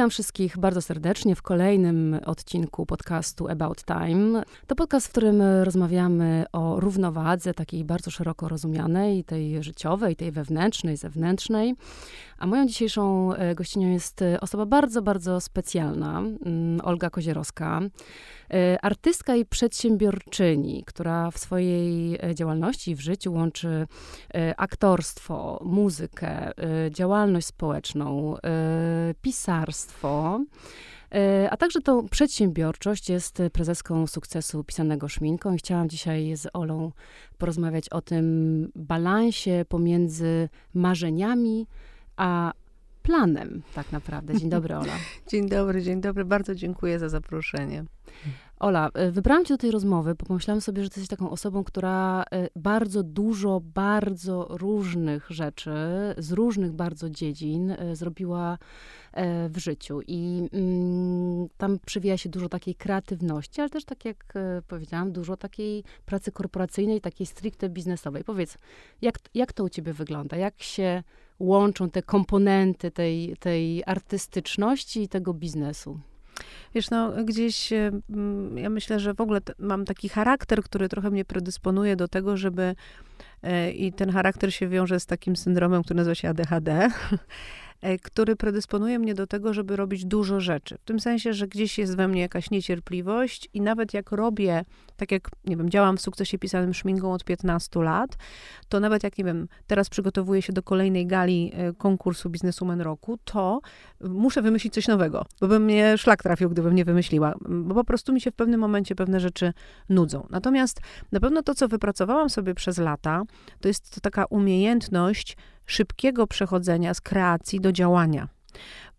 Witam wszystkich bardzo serdecznie w kolejnym odcinku podcastu About Time. To podcast, w którym rozmawiamy o równowadze takiej bardzo szeroko rozumianej, tej życiowej, tej wewnętrznej, zewnętrznej. A moją dzisiejszą e, gościnią jest osoba bardzo, bardzo specjalna, mm, Olga Kozierowska. E, artystka i przedsiębiorczyni, która w swojej e, działalności w życiu łączy aktorstwo, muzykę, działalność społeczną, pisarstwo. A także tą przedsiębiorczość jest prezeską sukcesu pisanego szminką i chciałam dzisiaj z Olą porozmawiać o tym balansie pomiędzy marzeniami a planem tak naprawdę. Dzień dobry, Ola. dzień dobry, dzień dobry. Bardzo dziękuję za zaproszenie. Ola, e, wybrałam cię do tej rozmowy, bo pomyślałam sobie, że jesteś taką osobą, która e, bardzo dużo, bardzo różnych rzeczy, z różnych bardzo dziedzin e, zrobiła w życiu. I mm, tam przywija się dużo takiej kreatywności, ale też, tak jak powiedziałam, dużo takiej pracy korporacyjnej, takiej stricte biznesowej. Powiedz, jak, jak to u ciebie wygląda? Jak się łączą te komponenty tej, tej artystyczności i tego biznesu? Wiesz, no gdzieś mm, ja myślę, że w ogóle mam taki charakter, który trochę mnie predysponuje do tego, żeby e, i ten charakter się wiąże z takim syndromem, który nazywa się ADHD. E, który predysponuje mnie do tego, żeby robić dużo rzeczy. W tym sensie, że gdzieś jest we mnie jakaś niecierpliwość i nawet jak robię, tak jak, nie wiem, działam w sukcesie pisanym szminką od 15 lat, to nawet jak, nie wiem, teraz przygotowuję się do kolejnej gali e, konkursu Bizneswoman Roku, to muszę wymyślić coś nowego, bo bym mnie szlak trafił, gdybym nie wymyśliła, bo po prostu mi się w pewnym momencie pewne rzeczy nudzą. Natomiast na pewno to, co wypracowałam sobie przez lata, to jest to taka umiejętność szybkiego przechodzenia z kreacji do działania.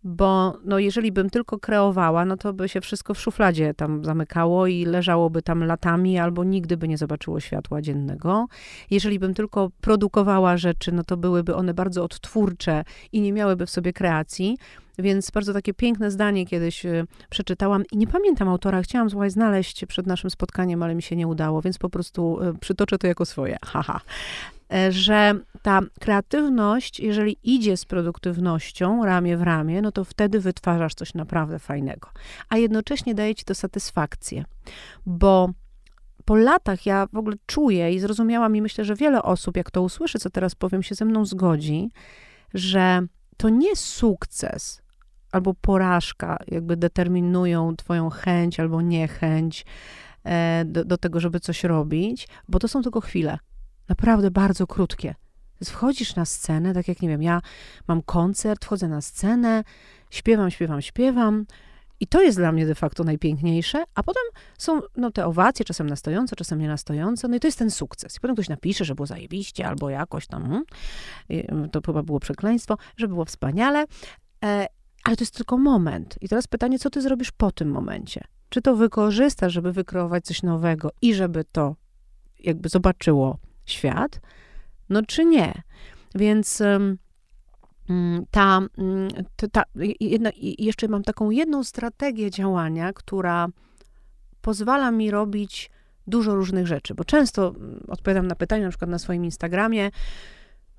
Bo no, jeżeli bym tylko kreowała, no to by się wszystko w szufladzie tam zamykało i leżałoby tam latami, albo nigdy by nie zobaczyło światła dziennego. Jeżeli bym tylko produkowała rzeczy, no to byłyby one bardzo odtwórcze i nie miałyby w sobie kreacji. Więc bardzo takie piękne zdanie kiedyś y, przeczytałam i nie pamiętam autora, chciałam słuchaj, znaleźć przed naszym spotkaniem, ale mi się nie udało, więc po prostu y, przytoczę to jako swoje. Haha. E, że ta kreatywność, jeżeli idzie z produktywnością ramię w ramię, no to wtedy wytwarzasz coś naprawdę fajnego. A jednocześnie daje ci to satysfakcję, bo po latach ja w ogóle czuję i zrozumiałam, i myślę, że wiele osób, jak to usłyszy, co teraz powiem, się ze mną zgodzi, że to nie sukces albo porażka jakby determinują twoją chęć albo niechęć e, do, do tego, żeby coś robić, bo to są tylko chwile naprawdę bardzo krótkie. Wchodzisz na scenę, tak jak nie wiem, ja mam koncert, wchodzę na scenę, śpiewam, śpiewam, śpiewam. I to jest dla mnie de facto najpiękniejsze, a potem są no, te owacje, czasem nastojące, czasem nie nastojące, no i to jest ten sukces. I potem ktoś napisze, że było zajebiście, albo jakoś tam, hmm, to chyba było przekleństwo, że było wspaniale, e, ale to jest tylko moment. I teraz pytanie, co ty zrobisz po tym momencie? Czy to wykorzystasz, żeby wykreować coś nowego i żeby to jakby zobaczyło świat, no czy nie. Więc mm, ta, mm, ta jedna, jeszcze mam taką jedną strategię działania, która pozwala mi robić dużo różnych rzeczy, bo często mm, odpowiadam na pytania, na przykład na swoim Instagramie,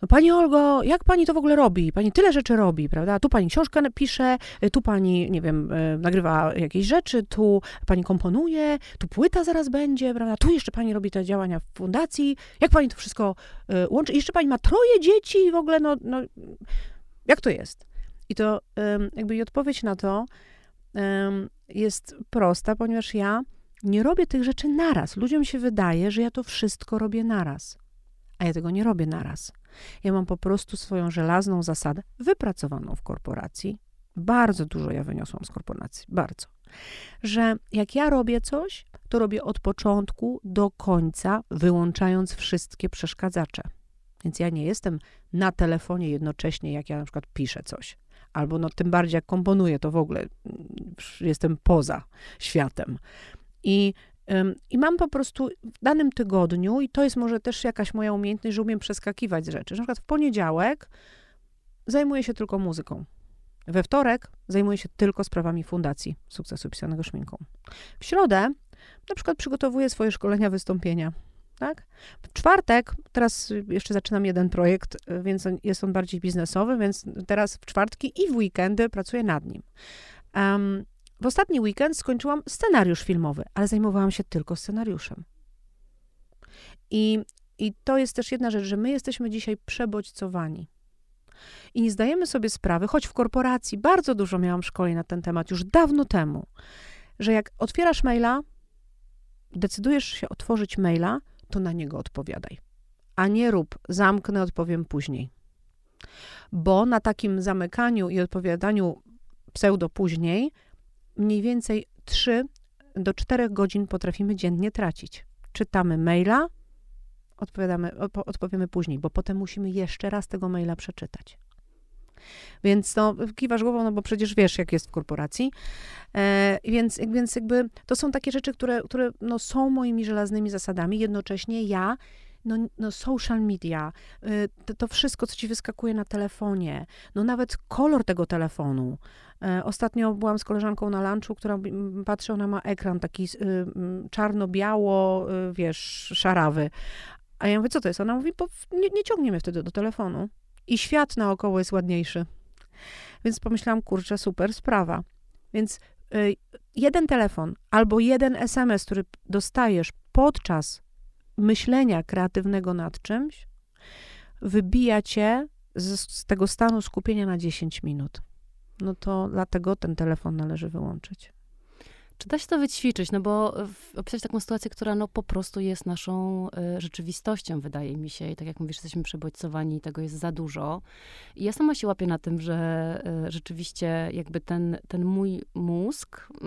no pani Olgo, jak pani to w ogóle robi? Pani tyle rzeczy robi, prawda? Tu pani książkę pisze, y, tu pani, nie wiem, y, nagrywa jakieś rzeczy, tu pani komponuje, tu płyta zaraz będzie, prawda? Tu jeszcze pani robi te działania w fundacji. Jak pani to wszystko y, łączy? I jeszcze pani ma troje dzieci i w ogóle, no, no jak to jest? I to jakby i odpowiedź na to jest prosta, ponieważ ja nie robię tych rzeczy naraz. Ludziom się wydaje, że ja to wszystko robię naraz, a ja tego nie robię naraz. Ja mam po prostu swoją żelazną zasadę, wypracowaną w korporacji. Bardzo dużo ja wyniosłam z korporacji, bardzo. Że jak ja robię coś, to robię od początku do końca, wyłączając wszystkie przeszkadzacze. Więc ja nie jestem na telefonie jednocześnie, jak ja na przykład piszę coś. Albo no, tym bardziej jak komponuję, to w ogóle mm, jestem poza światem. I i mam po prostu w danym tygodniu, i to jest może też jakaś moja umiejętność, że umiem przeskakiwać rzeczy. Na przykład w poniedziałek zajmuję się tylko muzyką. We wtorek zajmuję się tylko sprawami fundacji sukcesu pisanego szminką. W środę na przykład przygotowuję swoje szkolenia, wystąpienia. Tak? W czwartek, teraz jeszcze zaczynam jeden projekt, więc jest on bardziej biznesowy, więc teraz w czwartki i w weekendy pracuję nad nim. Um, w ostatni weekend skończyłam scenariusz filmowy, ale zajmowałam się tylko scenariuszem. I, I to jest też jedna rzecz, że my jesteśmy dzisiaj przebodźcowani. I nie zdajemy sobie sprawy, choć w korporacji bardzo dużo miałam szkoleń na ten temat już dawno temu, że jak otwierasz maila, decydujesz się otworzyć maila, to na niego odpowiadaj. A nie rób, zamknę, odpowiem później. Bo na takim zamykaniu i odpowiadaniu pseudo później mniej więcej 3 do 4 godzin potrafimy dziennie tracić. Czytamy maila, odpowiadamy, odpowiemy później, bo potem musimy jeszcze raz tego maila przeczytać. Więc no, kiwasz głową, no bo przecież wiesz, jak jest w korporacji. E, więc, więc jakby to są takie rzeczy, które, które no, są moimi żelaznymi zasadami. Jednocześnie ja no, no social media, y, to, to, wszystko, co ci wyskakuje na telefonie, no nawet kolor tego telefonu. E, ostatnio byłam z koleżanką na lunchu, która patrzy, ona ma ekran taki y, czarno-biało, y, wiesz, szarawy. A ja mówię, co to jest? Ona mówi, nie, nie ciągnie mnie wtedy do telefonu. I świat naokoło jest ładniejszy. Więc pomyślałam, kurczę, super sprawa. Więc jeden telefon albo jeden SMS, który dostajesz podczas myślenia kreatywnego nad czymś, wybija cię z, z tego stanu skupienia na 10 minut. No to dlatego ten telefon należy wyłączyć. Czy da się to wyćwiczyć? No bo opisać taką sytuację, która no po prostu jest naszą y, rzeczywistością, wydaje mi się. I tak jak mówisz, jesteśmy przebodźcowani, tego jest za dużo. I ja sama się łapię na tym, że y, rzeczywiście jakby ten, ten mój mózg y,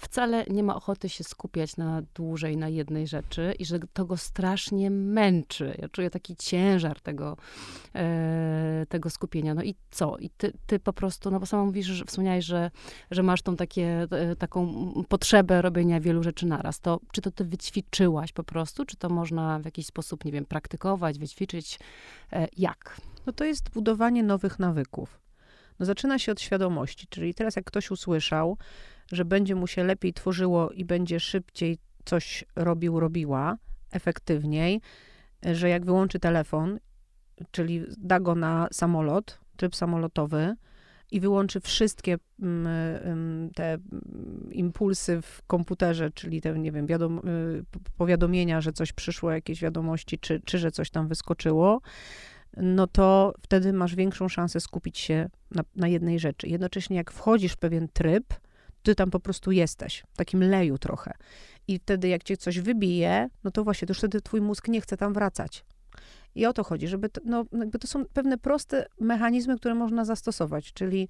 wcale nie ma ochoty się skupiać na dłużej na jednej rzeczy i że to go strasznie męczy. Ja czuję taki ciężar tego, e, tego skupienia. No i co? I ty, ty po prostu, no bo sama mówisz, że wspomniałeś, że, że masz tą takie, e, taką potrzebę robienia wielu rzeczy naraz. To czy to ty wyćwiczyłaś po prostu? Czy to można w jakiś sposób, nie wiem, praktykować, wyćwiczyć? E, jak? No to jest budowanie nowych nawyków. No zaczyna się od świadomości, czyli teraz jak ktoś usłyszał, że będzie mu się lepiej tworzyło i będzie szybciej coś robił, robiła, efektywniej, że jak wyłączy telefon, czyli da go na samolot, tryb samolotowy, i wyłączy wszystkie mm, mm, te impulsy w komputerze, czyli te, nie wiem, wiadom, y, powiadomienia, że coś przyszło, jakieś wiadomości, czy, czy że coś tam wyskoczyło, no to wtedy masz większą szansę skupić się na, na jednej rzeczy. Jednocześnie, jak wchodzisz w pewien tryb, ty tam po prostu jesteś, w takim leju trochę. I wtedy, jak cię coś wybije, no to właśnie, to już wtedy twój mózg nie chce tam wracać. I o to chodzi, żeby, to, no, jakby to są pewne proste mechanizmy, które można zastosować, czyli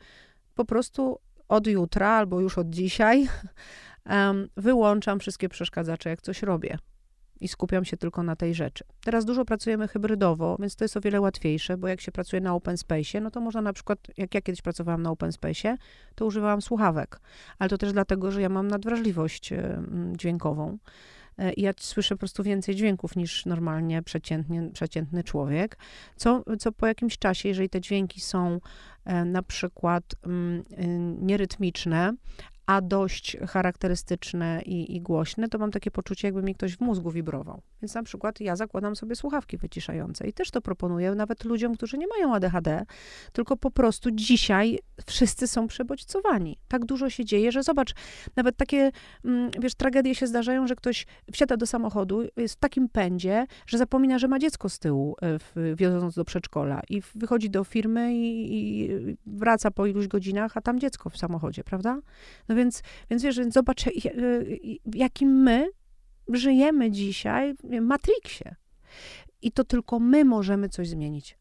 po prostu od jutra albo już od dzisiaj um, wyłączam wszystkie przeszkadzacze, jak coś robię i skupiam się tylko na tej rzeczy. Teraz dużo pracujemy hybrydowo, więc to jest o wiele łatwiejsze, bo jak się pracuje na open space, no to można na przykład, jak ja kiedyś pracowałam na open space, to używałam słuchawek, ale to też dlatego, że ja mam nadwrażliwość e, dźwiękową e, i ja słyszę po prostu więcej dźwięków niż normalnie przeciętnie, przeciętny człowiek, co, co po jakimś czasie, jeżeli te dźwięki są e, na przykład mm, nierytmiczne, a dość charakterystyczne i, i, głośne, to mam takie poczucie, jakby mi ktoś w mózgu wibrował. Więc na przykład ja zakładam sobie słuchawki wyciszające i też to proponuję nawet ludziom, którzy nie mają ADHD, tylko po prostu dzisiaj wszyscy są przebodźcowani. Tak dużo się dzieje, że zobacz, nawet takie, mm, wiesz, tragedie się zdarzają, że ktoś wsiada do samochodu, jest w takim pędzie, że zapomina, że ma dziecko z tyłu, e, wioząc do przedszkola i wychodzi do firmy i, i wraca po iluś godzinach, a tam dziecko w samochodzie, prawda? No więc, więc wiesz, zobacz, w jakim my żyjemy dzisiaj w Matrixie. I to tylko my możemy coś zmienić.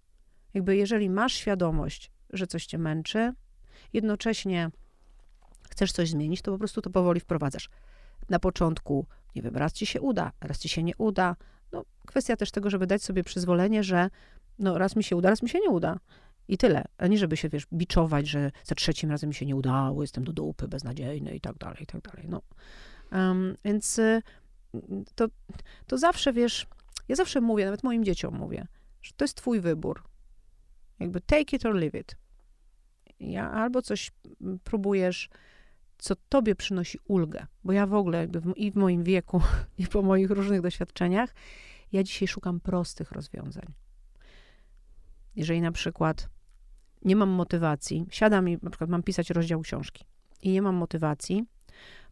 Jakby jeżeli masz świadomość, że coś cię męczy, jednocześnie chcesz coś zmienić, to po prostu to powoli wprowadzasz. Na początku, nie wiem, raz ci się uda, raz ci się nie uda. No, kwestia też tego, żeby dać sobie przyzwolenie, że no, raz mi się uda, raz mi się nie uda. I tyle. A nie, żeby się, wiesz, biczować, że za trzecim razem mi się nie udało, jestem do dupy, beznadziejny i tak dalej, i tak dalej. No. Um, więc y, to, to zawsze, wiesz, ja zawsze mówię, nawet moim dzieciom mówię, że to jest twój wybór. Jakby take it or leave it. Ja albo coś próbujesz, co tobie przynosi ulgę, bo ja w ogóle jakby w, i w moim wieku, i po moich różnych doświadczeniach, ja dzisiaj szukam prostych rozwiązań. Jeżeli na przykład nie mam motywacji, siadam i na przykład mam pisać rozdział książki. i nie mam motywacji,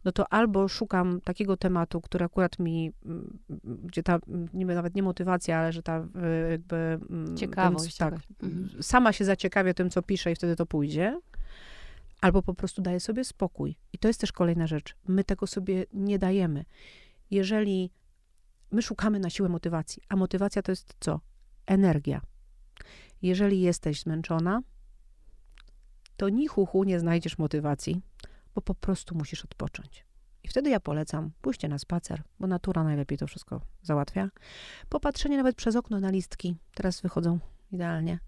no to albo szukam takiego tematu, który akurat mi, mm, gdzie ta, niby nawet nie motywacja, ale że ta y, jakby... Mm, Ciekawość. Ten, tak, mhm. sama się zaciekawia tym, co piszę i wtedy to pójdzie. Albo po prostu daję sobie spokój. I to jest też kolejna rzecz. My tego sobie nie dajemy. Jeżeli my szukamy na siłę motywacji, a motywacja to jest co? Energia. Jeżeli jesteś zmęczona, to ni chuchu nie znajdziesz motywacji, bo po prostu musisz odpocząć. I wtedy ja polecam pójście na spacer, bo natura najlepiej to wszystko załatwia. Popatrzenie nawet przez okno na listki, teraz wychodzą idealnie.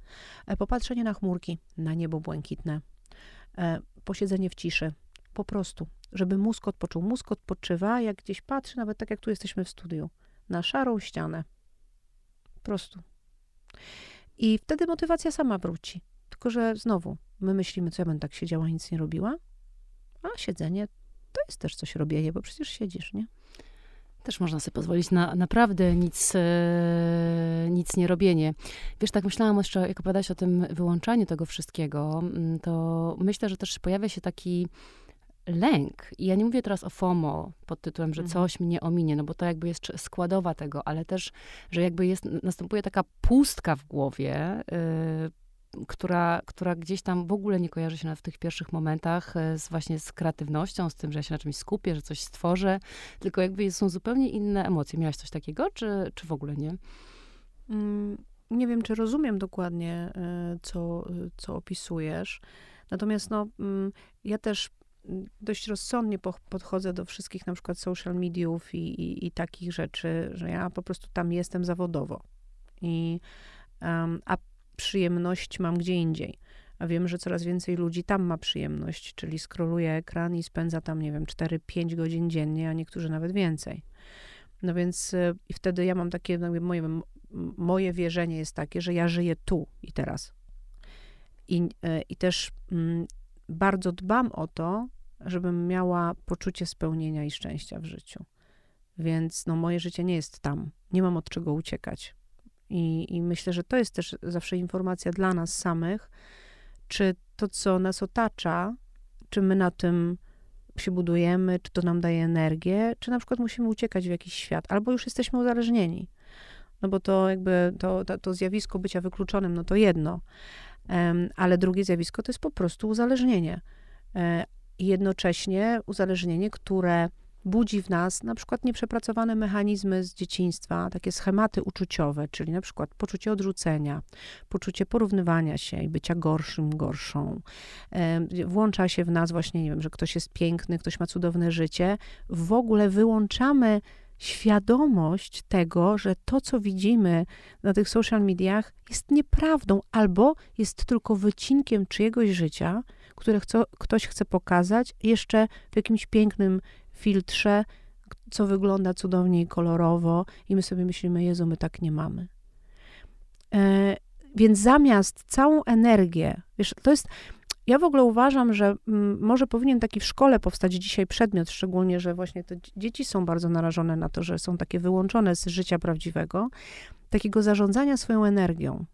E, popatrzenie na chmurki, na niebo błękitne. E, posiedzenie w ciszy, po prostu, żeby mózg odpoczął. Mózg odpoczywa, jak gdzieś patrzy, nawet tak jak tu jesteśmy w studiu, na szarą ścianę. Po prostu. I wtedy motywacja sama wróci. Tylko, że znowu, my myślimy, co ja będę tak siedziała, nic nie robiła, a siedzenie to jest też coś robienie, bo przecież siedzisz, nie? Też można sobie pozwolić na naprawdę nic, e, nic nie robienie. Wiesz, tak myślałam jeszcze, jak opowiadałeś o tym wyłączaniu tego wszystkiego, mm, to myślę, że też pojawia się taki lęk. I ja nie mówię teraz o FOMO pod tytułem, że mhm. coś mnie ominie, no bo to jakby jest składowa tego, ale też, że jakby jest, następuje taka pustka w głowie, yy, która, która gdzieś tam w ogóle nie kojarzy się w tych pierwszych momentach e, z właśnie z kreatywnością, z tym, że ja się na czymś skupię, że coś stworzę, tylko jakby są zupełnie inne emocje. Miałaś coś takiego, czy, czy w ogóle nie? Mm, nie wiem, czy rozumiem dokładnie, e, co, co opisujesz. Natomiast no, mm, ja też dość rozsądnie podchodzę do wszystkich na przykład social mediów i, i, i takich rzeczy, że ja po prostu tam jestem zawodowo. I, um, a przyjemność mam gdzie indziej. A wiem, że coraz więcej ludzi tam ma przyjemność, czyli skroluje ekran i spędza tam, nie wiem, 4-5 godzin dziennie, a niektórzy nawet więcej. No więc y, i wtedy ja mam takie, moje, moje wierzenie jest takie, że ja żyję tu i teraz. I, y, i też mm, bardzo dbam o to, żebym miała poczucie spełnienia i szczęścia w życiu. Więc no, moje życie nie jest tam. Nie mam od czego uciekać. I, I myślę, że to jest też zawsze informacja dla nas samych, czy to, co nas otacza, czy my na tym się budujemy, czy to nam daje energię, czy na przykład musimy uciekać w jakiś świat, albo już jesteśmy uzależnieni. No bo to jakby to, to, to zjawisko bycia wykluczonym, no to jedno. Um, ale drugie zjawisko to jest po prostu uzależnienie. Um, jednocześnie uzależnienie, które budzi w nas na przykład nieprzepracowane mechanizmy z dzieciństwa, takie schematy uczuciowe, czyli na przykład poczucie odrzucenia, poczucie porównywania się i bycia gorszym, gorszą. Włącza się w nas właśnie, nie wiem, że ktoś jest piękny, ktoś ma cudowne życie. W ogóle wyłączamy świadomość tego, że to, co widzimy na tych social mediach, jest nieprawdą albo jest tylko wycinkiem czyjegoś życia, które chce, ktoś chce pokazać jeszcze w jakimś pięknym filtrze, co wygląda cudownie i kolorowo, i my sobie myślimy, Jezu, my tak nie mamy. E, więc zamiast całą energię, wiesz, to jest. Ja w ogóle uważam, że m, mm, może powinien taki w szkole powstać dzisiaj przedmiot, szczególnie, że właśnie te dzieci są bardzo narażone na to, że są takie wyłączone z życia prawdziwego, takiego zarządzania swoją energią.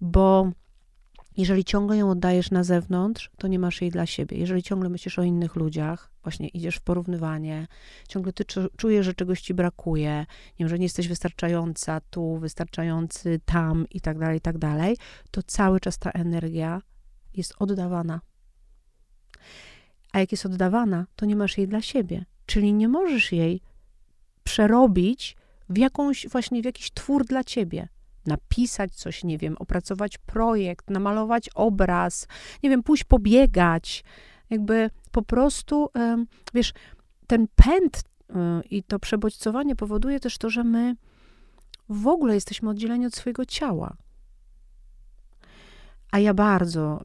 Bo jeżeli ciągle ją oddajesz na zewnątrz, to nie masz jej dla siebie. Jeżeli ciągle myślisz o innych ludziach, właśnie idziesz w porównywanie, ciągle ty czujesz, że czegoś ci brakuje, nie wiem, że nie jesteś wystarczająca tu, wystarczający tam i tak dalej, i tak dalej, to cały czas ta energia jest oddawana. A jak jest oddawana, to nie masz jej dla siebie. Czyli nie możesz jej przerobić w jakąś, właśnie w jakiś twór dla ciebie napisać coś, nie wiem, opracować projekt, namalować obraz, nie wiem, pójść pobiegać. Jakby po prostu, wiesz, ten pęd y, i to przebodźcowanie powoduje też to, że my w ogóle jesteśmy oddzieleni od swojego ciała. A ja bardzo y,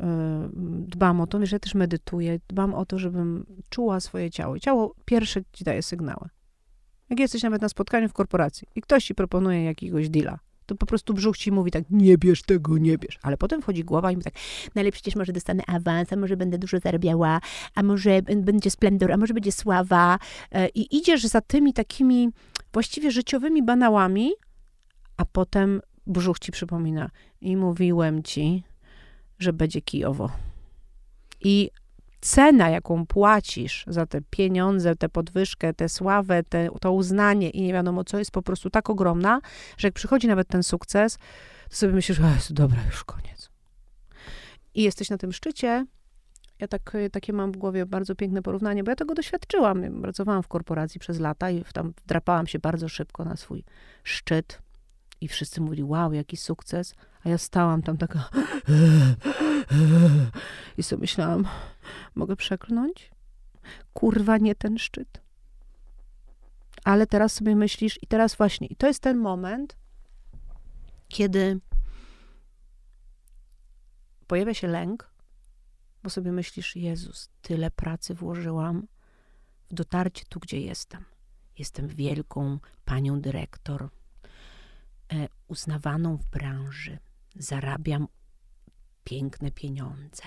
dbam o to, że ja też medytuję, dbam o to, żebym czuła swoje ciało. Ciało pierwsze ci daje sygnały. Jak jesteś nawet na spotkaniu w korporacji i ktoś ci proponuje jakiegoś deala, to po prostu brzuch ci mówi tak, nie bierz tego, nie bierz. Ale potem wchodzi głowa i mówi tak, no ale przecież może dostanę awans, a może będę dużo zarabiała, a może będzie splendor, a może będzie sława. E, I idziesz za tymi takimi właściwie życiowymi banałami, a potem brzuch ci przypomina. I mówiłem ci, że będzie kijowo. I cena, jaką płacisz za te pieniądze, tę podwyżkę, tę sławę, te, to uznanie i nie wiadomo co, jest po prostu tak ogromna, że jak przychodzi nawet ten sukces, to sobie myślisz, o Jezu, dobra, już koniec. I jesteś na tym szczycie. Ja tak, takie mam w głowie bardzo piękne porównanie, bo ja tego doświadczyłam. Pracowałam w korporacji przez lata i tam wdrapałam się bardzo szybko na swój szczyt. I wszyscy mówili, wow, jaki sukces. A ja stałam tam taka i sobie myślałam, mogę przeklnąć? Kurwa, nie ten szczyt. Ale teraz sobie myślisz, i teraz właśnie, i to jest ten moment, kiedy pojawia się lęk, bo sobie myślisz, Jezus, tyle pracy włożyłam w dotarcie tu, gdzie jestem. Jestem wielką panią dyrektor, uznawaną w branży. Zarabiam piękne pieniądze.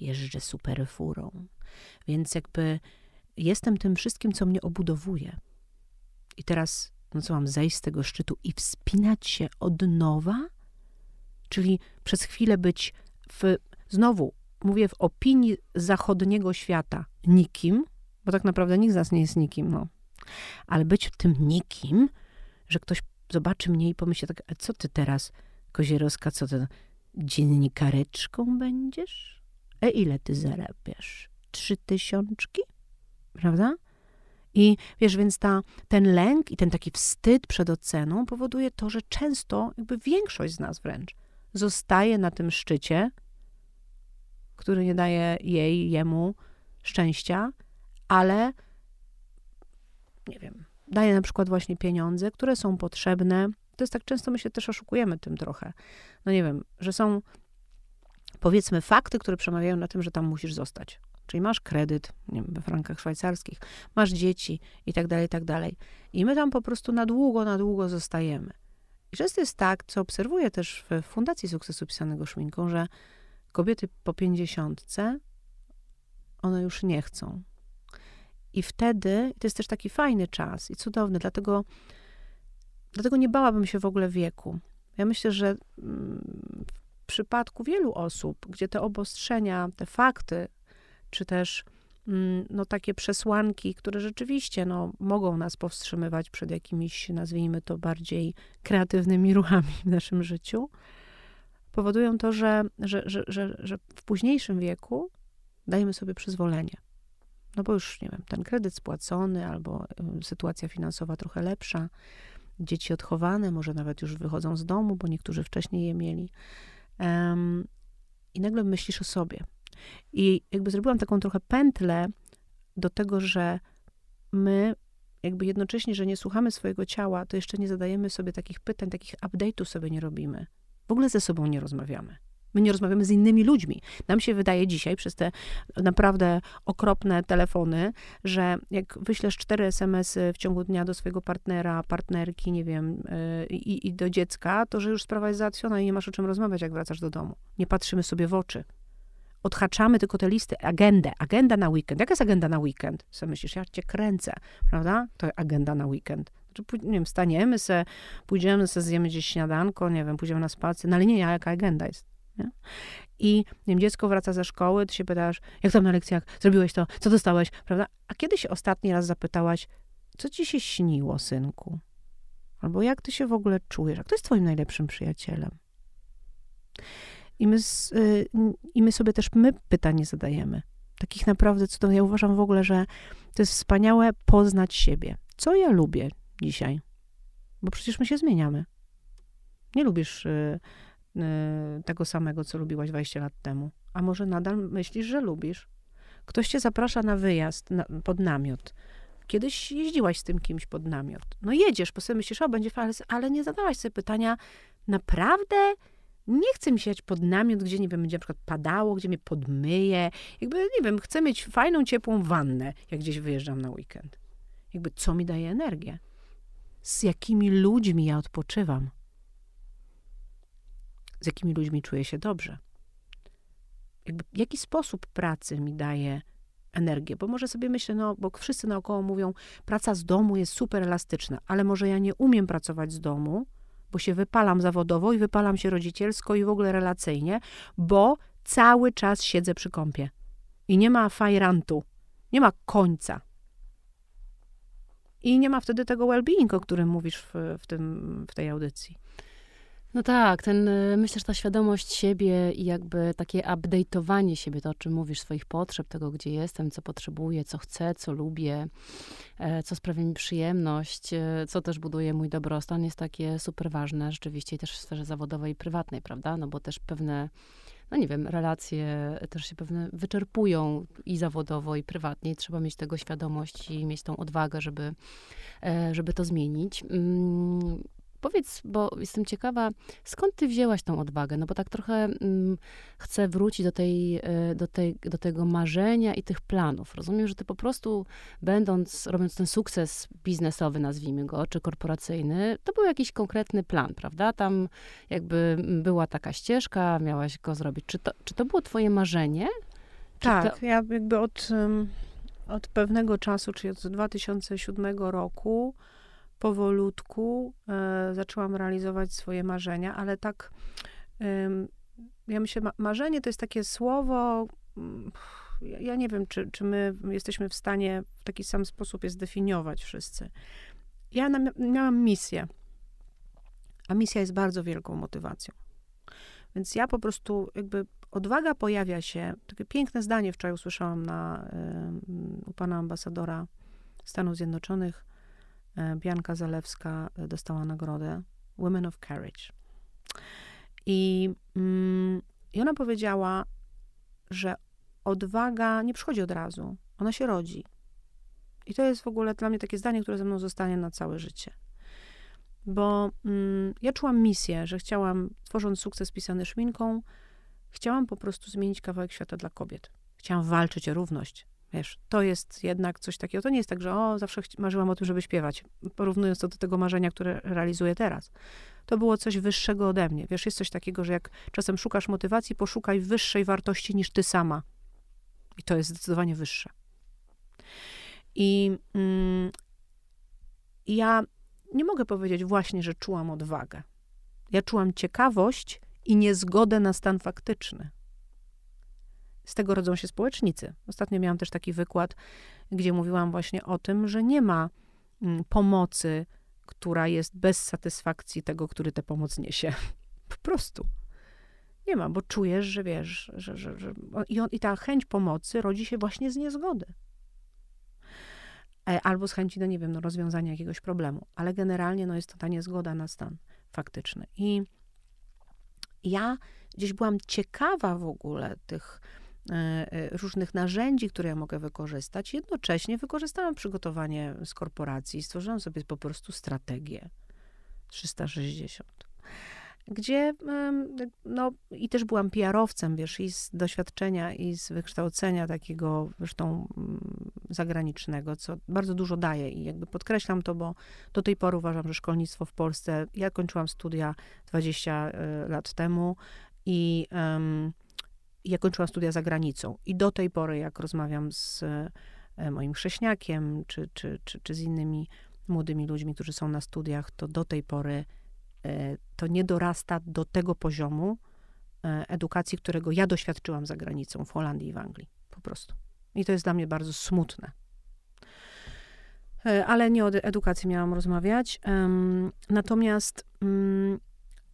Jeżdżę super furą. Więc jakby jestem tym wszystkim, co mnie obudowuje. I teraz, no co mam, zejść z tego szczytu i wspinać się od nowa? Czyli przez chwilę być w, znowu mówię w opinii zachodniego świata, nikim, bo tak naprawdę nikt z nas nie jest nikim, no. Ale być tym nikim, że ktoś zobaczy mnie i pomyśli tak, a co ty teraz, Kozierowska, co ty, dziennikareczką będziesz? E ile ty zarabiasz? Trzy tysiączki? Prawda? I wiesz, więc ta, ten lęk i ten taki wstyd przed oceną powoduje to, że często, jakby większość z nas wręcz, zostaje na tym szczycie, który nie daje jej, jemu szczęścia, ale nie wiem, daje na przykład właśnie pieniądze, które są potrzebne. To jest tak często, my się też oszukujemy tym trochę. No nie wiem, że są powiedzmy fakty, które przemawiają na tym, że tam musisz zostać. Czyli masz kredyt, wiem, we frankach szwajcarskich, masz dzieci i tak dalej, i tak dalej. I my tam po prostu na długo, na długo zostajemy. I często jest tak, co obserwuję też w Fundacji Sukcesu pisanego szminką, że kobiety po pięćdziesiątce, one już nie chcą. I wtedy, to jest też taki fajny czas i cudowny, dlatego, dlatego nie bałabym się w ogóle wieku. Ja myślę, że mm, w przypadku wielu osób, gdzie te obostrzenia, te fakty, czy też mm, no, takie przesłanki, które rzeczywiście no, mogą nas powstrzymywać przed jakimiś, nazwijmy to, bardziej kreatywnymi ruchami w naszym życiu, powodują to, że, że, że, że, że w późniejszym wieku dajemy sobie przyzwolenie. No bo już, nie wiem, ten kredyt spłacony albo sytuacja finansowa trochę lepsza, dzieci odchowane, może nawet już wychodzą z domu, bo niektórzy wcześniej je mieli. Um, I nagle myślisz o sobie. I jakby zrobiłam taką trochę pętlę do tego, że my jakby jednocześnie, że nie słuchamy swojego ciała, to jeszcze nie zadajemy sobie takich pytań, takich update'ów sobie nie robimy. W ogóle ze sobą nie rozmawiamy. My nie rozmawiamy z innymi ludźmi. Nam się wydaje dzisiaj przez te naprawdę okropne telefony, że jak wyślesz cztery SMS-y w ciągu dnia do swojego partnera, partnerki, nie wiem, yy, i, i do dziecka, to że już sprawa jest załatwiona i nie masz o czym rozmawiać, jak wracasz do domu. Nie patrzymy sobie w oczy. Odhaczamy tylko te listy, agendę, agenda na weekend. Jaka jest agenda na weekend? Co myślisz, ja cię kręcę, prawda? To agenda na weekend. Znaczy, nie wiem, staniemy se, pójdziemy se, zjemy gdzieś śniadanko, nie wiem, pójdziemy na spacer, no ale nie, jaka agenda jest. Nie? I nie wiem, dziecko wraca ze szkoły, ty się pytasz, jak tam na lekcjach, zrobiłeś to, co dostałeś, prawda? A kiedy się ostatni raz zapytałaś, co ci się śniło, synku? Albo jak ty się w ogóle czujesz? A kto jest twoim najlepszym przyjacielem? I my, y, I my sobie też my pytanie zadajemy. Takich naprawdę cudownych. Ja uważam w ogóle, że to jest wspaniałe poznać siebie. Co ja lubię dzisiaj? Bo przecież my się zmieniamy. Nie lubisz Y, tego samego, co lubiłaś 20 lat temu. A może nadal myślisz, że lubisz? Ktoś cię zaprasza na wyjazd na, pod namiot. Kiedyś jeździłaś z tym kimś pod namiot. No jedziesz, bo sobie myślisz, o, będzie fajnie, ale nie zadałaś sobie pytania, naprawdę nie chcę mi jechać pod namiot, gdzie, nie wiem, będzie na przykład padało, gdzie mnie podmyje. Jakby, nie wiem, chcę mieć fajną, ciepłą wannę, jak gdzieś wyjeżdżam na weekend. Jakby, co mi daje energię? Z jakimi ludźmi ja odpoczywam? Z jakimi ludźmi czuję się dobrze. Jakby, jaki sposób pracy mi daje energię? Bo może sobie myślę, no, bo wszyscy naokoło mówią, praca z domu jest super elastyczna, ale może ja nie umiem pracować z domu, bo się wypalam zawodowo i wypalam się rodzicielsko i w ogóle relacyjnie, bo cały czas siedzę przy kąpie. I nie ma fajrantu, nie ma końca. I nie ma wtedy tego well-being, o którym mówisz w, w, tym, w tej audycji. No tak, ten, y, myślę, że ta świadomość siebie i jakby takie update'owanie siebie, to o czym mówisz, swoich potrzeb, tego, gdzie jestem, co potrzebuję, co chcę, co lubię, e, co sprawia mi przyjemność, e, co też buduje mój dobrostan, jest takie super ważne rzeczywiście też w sferze zawodowej i prywatnej, prawda? No bo też pewne, no nie wiem, relacje też się pewne wyczerpują i zawodowo, i prywatnie. Trzeba mieć tego świadomość i mieć tą odwagę, żeby, e, żeby to zmienić. Mm, Powiedz, bo jestem ciekawa, skąd ty wzięłaś tą odwagę? No bo tak trochę mm, chcę wrócić do, tej, e, do, tej, do tego marzenia i tych planów. Rozumiem, że ty po prostu, będąc, robiąc ten sukces biznesowy, nazwijmy go, czy korporacyjny, to był jakiś konkretny plan, prawda? Tam jakby była taka ścieżka, miałaś go zrobić. Czy to, czy to było twoje marzenie? Czy tak, to... ja jakby od, od pewnego czasu, czyli od 2007 roku, powolutku e, zaczęłam realizować swoje marzenia, ale tak, ja myślę, ma, marzenie to jest takie słowo, mm, ja, nie wiem, czy, czy my jesteśmy w stanie w taki sam sposób je zdefiniować wszyscy. Ja miałam misję, a misja jest bardzo wielką motywacją. Więc ja po prostu jakby odwaga pojawia się, takie piękne zdanie wczoraj usłyszałam na, y, u pana ambasadora Stanów Zjednoczonych, Bianka Zalewska e, dostała nagrodę Women of Courage. I, mm, I ona powiedziała, że odwaga nie przychodzi od razu, ona się rodzi. I to jest w ogóle dla mnie takie zdanie, które ze mną zostanie na całe życie. Bo mm, ja czułam misję, że chciałam, tworząc sukces pisany szminką, chciałam po prostu zmienić kawałek świata dla kobiet. Chciałam walczyć o równość. Wiesz, to jest jednak coś takiego. To nie jest tak, że o, zawsze marzyłam o tym, żeby śpiewać, porównując to do tego marzenia, które realizuję teraz. To było coś wyższego ode mnie. Wiesz, jest coś takiego, że jak czasem szukasz motywacji, poszukaj wyższej wartości niż ty sama. I to jest zdecydowanie wyższe. I mm, ja nie mogę powiedzieć właśnie, że czułam odwagę. Ja czułam ciekawość i niezgodę na stan faktyczny. Z tego rodzą się społecznicy. Ostatnio miałam też taki wykład, gdzie mówiłam właśnie o tym, że nie ma mm, pomocy, która jest bez satysfakcji tego, który tę pomoc niesie. Po prostu. Nie ma, bo czujesz, że wiesz, że, że, że i, on, i ta chęć pomocy rodzi się właśnie z niezgody. E, albo z chęci, no nie wiem, no, rozwiązania jakiegoś problemu. Ale generalnie no, jest to ta niezgoda na stan faktyczny. I ja gdzieś byłam ciekawa w ogóle tych różnych narzędzi, które ja mogę wykorzystać. Jednocześnie wykorzystałam przygotowanie z korporacji, stworzyłam sobie po prostu strategię 360 gdzie, no i też byłam PR-owcem, wiesz, i z doświadczenia, i z wykształcenia takiego, zresztą mm, zagranicznego, co bardzo dużo daje i jakby podkreślam to, bo do tej pory uważam, że szkolnictwo w Polsce, ja kończyłam studia 20 e, lat temu i um, ja kończyłam studia za granicą i do tej pory, jak rozmawiam z e, moim chrześniakiem, czy, czy, czy, czy z innymi młodymi ludźmi, którzy są na studiach, to do tej pory e, to nie dorasta do tego poziomu e, edukacji, którego ja doświadczyłam za granicą, w Holandii i w Anglii. Po prostu. I to jest dla mnie bardzo smutne. Ale nie o edukacji miałam rozmawiać. Natomiast mm,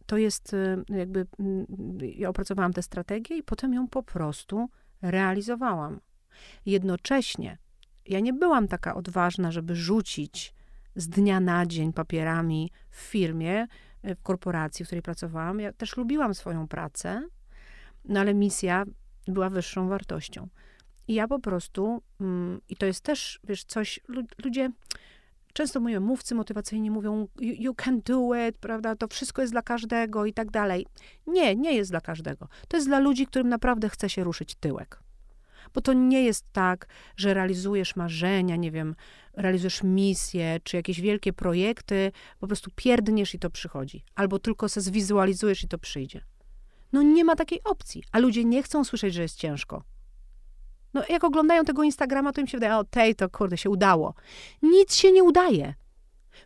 to jest y, jakby, mm, ja opracowałam tę strategię i potem ją po prostu realizowałam. Jednocześnie ja nie byłam taka odważna, żeby rzucić z dnia na dzień papierami w firmie, y, w korporacji, w której pracowałam. Ja też lubiłam swoją pracę, no ale misja była wyższą wartością. I ja po prostu, mm, i to jest też, wiesz, coś, ludzie Często moje mówcy motywacyjni mówią, you, you can do it, prawda, to wszystko jest dla każdego i tak dalej. Nie, nie jest dla każdego. To jest dla ludzi, którym naprawdę chce się ruszyć tyłek. Bo to nie jest tak, że realizujesz marzenia, nie wiem, realizujesz misje, czy jakieś wielkie projekty, po prostu pierdniesz i to przychodzi. Albo tylko se zwizualizujesz i to przyjdzie. No nie ma takiej opcji, a ludzie nie chcą słyszeć, że jest ciężko. No, jak oglądają tego Instagrama, to im się wydaje, o tej to kurde się udało. Nic się nie udaje.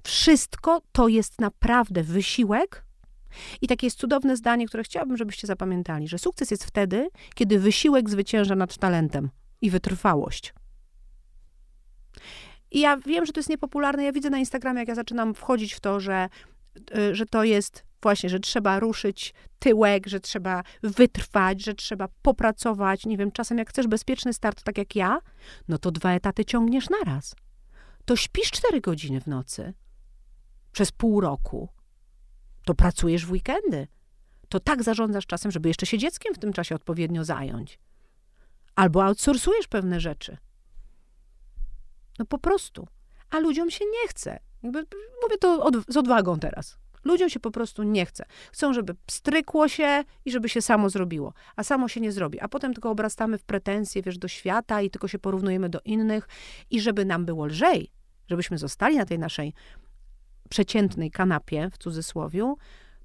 Wszystko to jest naprawdę wysiłek. I takie jest cudowne zdanie, które chciałabym, żebyście zapamiętali, że sukces jest wtedy, kiedy wysiłek zwycięża nad talentem. i wytrwałość. I ja wiem, że to jest niepopularne. Ja widzę na Instagramie, jak ja zaczynam wchodzić w to, że, że to jest właśnie, że trzeba ruszyć tyłek, że trzeba wytrwać, że trzeba popracować. Nie wiem, czasem jak chcesz bezpieczny start, tak jak ja, no to dwa etaty ciągniesz naraz. To śpisz cztery godziny w nocy przez pół roku. To pracujesz w weekendy. To tak zarządzasz czasem, żeby jeszcze się dzieckiem w tym czasie odpowiednio zająć. Albo outsourcujesz pewne rzeczy. No po prostu. A ludziom się nie chce. Jakby, mówię to od, z odwagą teraz. Ludziom się po prostu nie chce. Chcą, żeby strykło się i żeby się samo zrobiło. A samo się nie zrobi. A potem tylko obrastamy w pretensje, wiesz, do świata i tylko się porównujemy do innych. I żeby nam było lżej, żebyśmy zostali na tej naszej przeciętnej kanapie, w cudzysłowiu,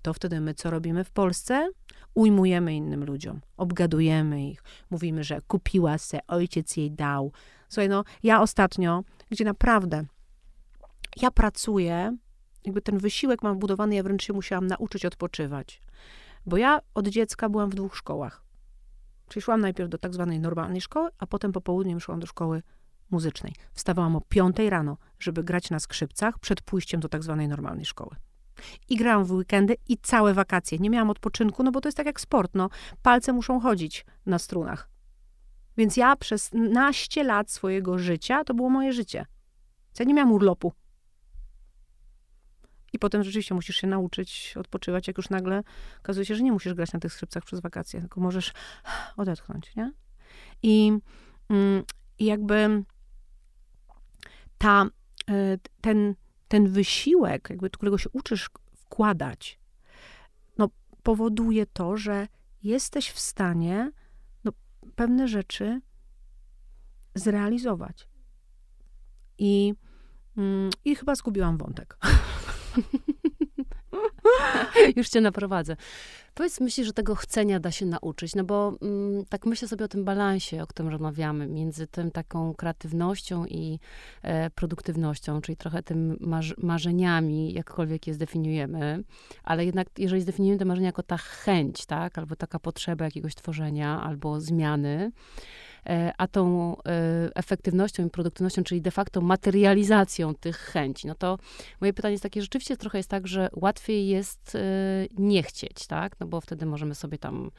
to wtedy my co robimy w Polsce? Ujmujemy innym ludziom, obgadujemy ich, mówimy, że kupiła se, ojciec jej dał. Słuchaj, no, ja ostatnio, gdzie naprawdę ja pracuję, jakby ten wysiłek mam wbudowany, ja wręcz się musiałam nauczyć odpoczywać. Bo ja od dziecka byłam w dwóch szkołach. Czyli szłam najpierw do tak zwanej normalnej szkoły, a potem po południu szłam do szkoły muzycznej. Wstawałam o piątej rano, żeby grać na skrzypcach przed pójściem do tak zwanej normalnej szkoły. I grałam w weekendy i całe wakacje. Nie miałam odpoczynku, no bo to jest tak jak sport, no. Palce muszą chodzić na strunach. Więc ja przez naście lat swojego życia, to było moje życie. Ja nie miałam urlopu. I potem rzeczywiście musisz się nauczyć odpoczywać, jak już nagle okazuje się, że nie musisz grać na tych skrzypcach przez wakacje, tylko możesz odetchnąć, nie? I, mm, jakby ta, e, ten, ten wysiłek, jakby, którego się uczysz wkładać, no, powoduje to, że jesteś w stanie no, pewne rzeczy zrealizować. I, mm, I chyba zgubiłam wątek. Już cię naprowadzę. Powiedz, myślisz, że tego chcenia da się nauczyć? No bo mm, tak myślę sobie o tym balansie, o którym rozmawiamy, między tym taką kreatywnością i e, produktywnością, czyli trochę tym marz marzeniami, jakkolwiek je zdefiniujemy, ale jednak jeżeli zdefiniujemy te marzenia jako ta chęć, tak, albo taka potrzeba jakiegoś tworzenia, albo zmiany, a tą e, efektywnością i produktywnością, czyli de facto materializacją tych chęci, no to moje pytanie jest takie, rzeczywiście trochę jest tak, że łatwiej jest e, nie chcieć, tak? No bo wtedy możemy sobie tam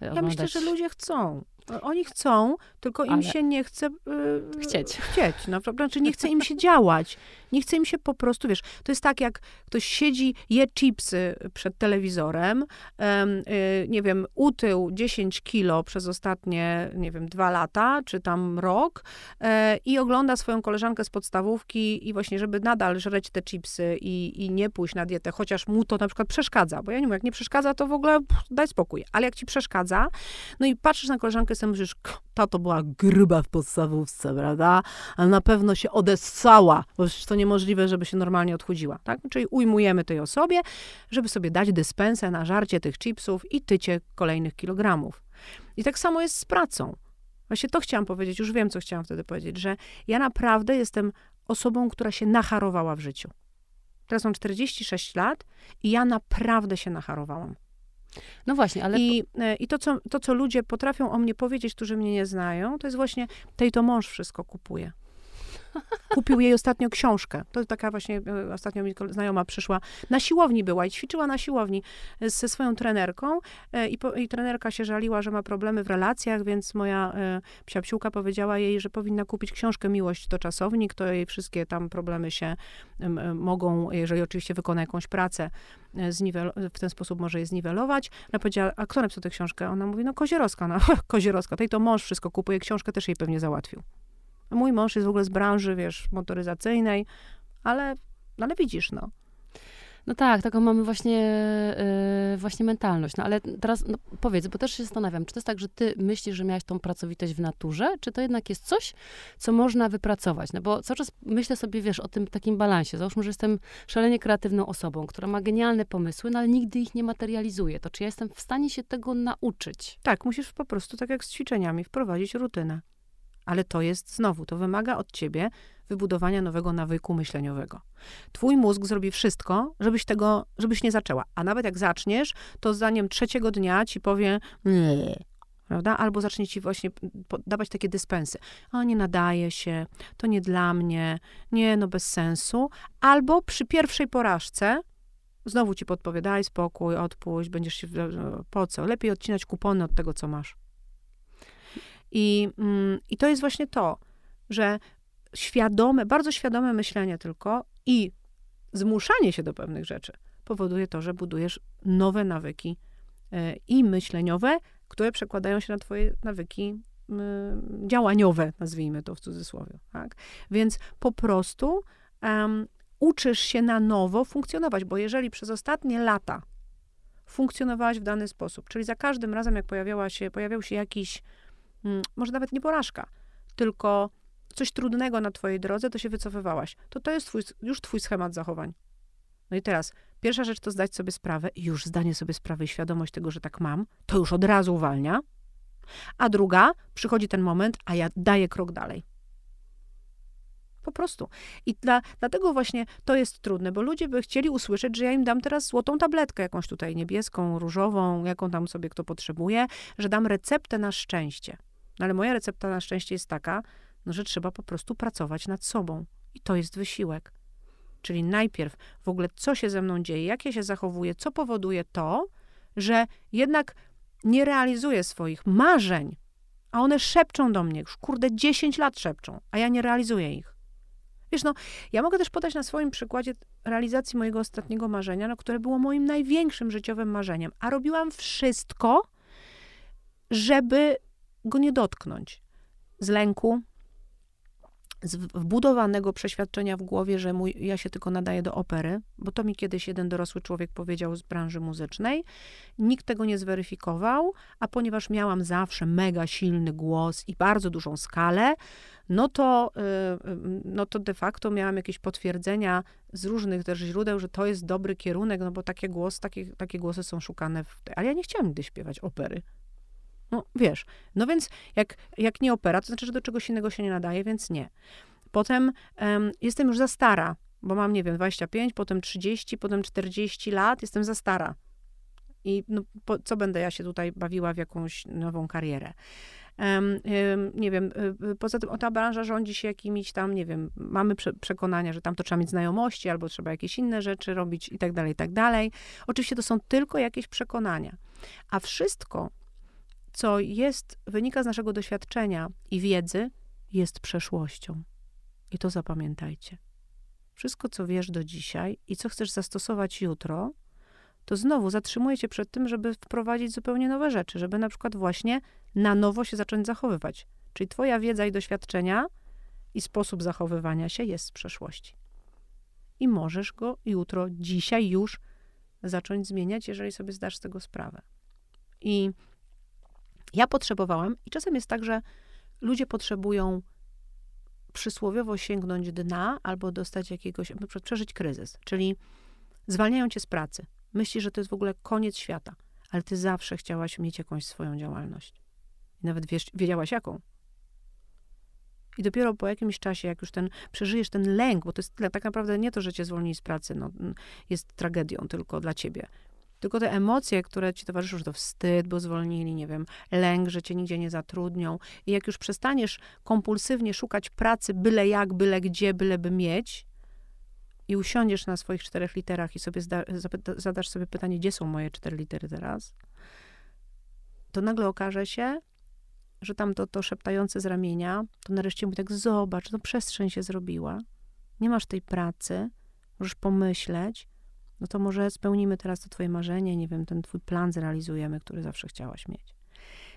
oglądać... Ja myślę, że ludzie chcą. Oni chcą, tylko im Ale się nie chce yy, chcieć. chcieć. No, znaczy nie chce im się działać. Nie chce im się po prostu, wiesz, to jest tak, jak ktoś siedzi, je chipsy przed telewizorem, yy, nie wiem, utył 10 kilo przez ostatnie, nie wiem, dwa lata, czy tam rok yy, i ogląda swoją koleżankę z podstawówki i właśnie, żeby nadal żreć te chipsy i, i nie pójść na dietę, chociaż mu to na przykład przeszkadza, bo ja nie mówię, jak nie przeszkadza, to w ogóle pff, daj spokój, ale jak ci przeszkadza, no i patrzysz na koleżankę sobie myślisz, ta to była gruba w podstawówce, prawda? Ale na pewno się odessała, bo przecież to niemożliwe, żeby się normalnie odchudziła, tak? Czyli ujmujemy tej osobie, żeby sobie dać dyspensę na żarcie tych chipsów i tycie kolejnych kilogramów. I tak samo jest z pracą. Właśnie to chciałam powiedzieć, już wiem, co chciałam wtedy powiedzieć, że ja naprawdę jestem osobą, która się nacharowała w życiu. Teraz mam 46 lat i ja naprawdę się nacharowałam. No właśnie, ale... I, e, i to, co, to, co ludzie potrafią o mnie powiedzieć, którzy mnie nie znają, to jest właśnie, tej to mąż wszystko kupuje. Kupił jej ostatnio książkę. To taka właśnie, e, ostatnio mi znajoma przyszła, na siłowni była i ćwiczyła na siłowni e, ze swoją trenerką i, po, i trenerka się żaliła, że ma problemy w relacjach, więc moja e, psiapsiłka powiedziała jej, że powinna kupić książkę Miłość to czasownik, to jej wszystkie tam problemy się mogą, jeżeli oczywiście wykona jakąś pracę, w ten sposób może je zniwelować. Ona powiedziała, a kto napisał tę książkę? Ona mówi, no Kozierowska. No, Kozierowska, tej to mąż wszystko kupuje, książkę też jej pewnie załatwił. Mój mąż jest w ogóle z branży, wiesz, motoryzacyjnej, ale, ale widzisz, no. No tak, taką mamy właśnie, yy, właśnie mentalność. No ale teraz no, powiedz, bo też się zastanawiam, czy to jest tak, że ty myślisz, że miałaś tą pracowitość w naturze, czy to jednak jest coś, co można wypracować? No bo cały czas myślę sobie, wiesz, o tym takim balansie. Załóżmy, że jestem szalenie kreatywną osobą, która ma genialne pomysły, no ale nigdy ich nie materializuje. To czy ja jestem w stanie się tego nauczyć? Tak, musisz po prostu, tak jak z ćwiczeniami, wprowadzić rutynę. Ale to jest znowu, to wymaga od ciebie wybudowania nowego nawyku myśleniowego. Twój mózg zrobi wszystko, żebyś tego, żebyś nie zaczęła. A nawet jak zaczniesz, to zdaniem trzeciego dnia ci powie, nie, prawda? Albo zacznie ci właśnie dawać takie dyspensy. O, nie nadaje się, to nie dla mnie, nie, no bez sensu. Albo przy pierwszej porażce znowu ci podpowie, daj spokój, odpuść, będziesz się, po co? Lepiej odcinać kupony od tego, co masz. I, mm, I to jest właśnie to, że świadome, bardzo świadome myślenie tylko i zmuszanie się do pewnych rzeczy powoduje to, że budujesz nowe nawyki e, i myśleniowe, które przekładają się na twoje nawyki działaniowe, nazwijmy to w cudzysłowie. Tak? Więc po prostu um, uczysz się na nowo funkcjonować, bo jeżeli przez ostatnie lata funkcjonowałaś w dany sposób, czyli za każdym razem, jak pojawiała się, pojawiał się jakiś, może nawet nie porażka, tylko coś trudnego na twojej drodze, to się wycofywałaś. To to jest twój, już twój schemat zachowań. No i teraz, pierwsza rzecz to zdać sobie sprawę i już zdanie sobie sprawy i świadomość tego, że tak mam, to już od razu uwalnia. A druga, przychodzi ten moment, a ja daję krok dalej. Po prostu. I dla, dlatego właśnie to jest trudne, bo ludzie by chcieli usłyszeć, że ja im dam teraz złotą tabletkę, jakąś tutaj niebieską, różową, jaką tam sobie kto potrzebuje, że dam receptę na szczęście. No ale moja recepta na szczęście jest taka, no, że trzeba po prostu pracować nad sobą. I to jest wysiłek. Czyli najpierw w ogóle, co się ze mną dzieje, jak ja się zachowuję, co powoduje to, że jednak nie realizuję swoich marzeń, a one szepczą do mnie, już kurde 10 lat szepczą, a ja nie realizuję ich. Wiesz, no, ja mogę też podać na swoim przykładzie realizacji mojego ostatniego marzenia, no, które było moim największym życiowym marzeniem, a robiłam wszystko, żeby go nie dotknąć. Z lęku, z wbudowanego przeświadczenia w głowie, że mój, ja się tylko nadaję do opery, bo to mi kiedyś jeden dorosły człowiek powiedział z branży muzycznej. Nikt tego nie zweryfikował, a ponieważ miałam zawsze mega silny głos i bardzo dużą skalę, no to, y, y, no to de facto miałam jakieś potwierdzenia z różnych też źródeł, że to jest dobry kierunek, no bo takie, głos, takie, takie głosy są szukane. W, ale ja nie chciałam nigdy śpiewać opery. No wiesz, no więc jak, jak nie opera, to znaczy, że do czegoś innego się nie nadaje, więc nie. Potem um, jestem już za stara, bo mam, nie wiem, 25, potem 30, potem 40 lat, jestem za stara. I no, po, co będę ja się tutaj bawiła w jakąś nową karierę? Um, um, nie wiem, y, y, poza tym ta branża rządzi się jakimiś tam, nie wiem, mamy prze, przekonania, że tam to trzeba mieć znajomości, albo trzeba jakieś inne rzeczy robić i tak dalej, i tak dalej. Oczywiście to są tylko jakieś przekonania. A wszystko, co jest, wynika z naszego doświadczenia i wiedzy, jest przeszłością. I to zapamiętajcie. Wszystko, co wiesz do dzisiaj i co chcesz zastosować jutro, to znowu zatrzymuje cię przed tym, żeby wprowadzić zupełnie nowe rzeczy, żeby na przykład właśnie na nowo się zacząć zachowywać. Czyli twoja wiedza i doświadczenia i sposób zachowywania się jest z przeszłości. I możesz go jutro, dzisiaj już zacząć zmieniać, jeżeli sobie zdasz z tego sprawę. I ja potrzebowałam, i czasem jest tak, że ludzie potrzebują przysłowiowo sięgnąć dna albo dostać jakiegoś, przeżyć kryzys, czyli zwalniają cię z pracy. Myślisz, że to jest w ogóle koniec świata, ale ty zawsze chciałaś mieć jakąś swoją działalność. Nawet wiesz, wiedziałaś jaką. I dopiero po jakimś czasie, jak już ten, przeżyjesz ten lęk, bo to jest tak naprawdę nie to, że cię zwolnili z pracy, no, jest tragedią tylko dla ciebie. Tylko te emocje, które ci towarzyszą, że to wstyd, bo zwolnili, nie wiem, lęk, że cię nigdzie nie zatrudnią. I jak już przestaniesz kompulsywnie szukać pracy byle jak, byle gdzie, byleby mieć, i usiądziesz na swoich czterech literach i sobie zda, zadasz sobie pytanie, gdzie są moje cztery litery teraz, to nagle okaże się, że tam to, to szeptające z ramienia, to nareszcie mówi tak, zobacz, no przestrzeń się zrobiła, nie masz tej pracy, możesz pomyśleć, no to może spełnimy teraz to twoje marzenie, nie wiem, ten twój plan zrealizujemy, który zawsze chciałaś mieć.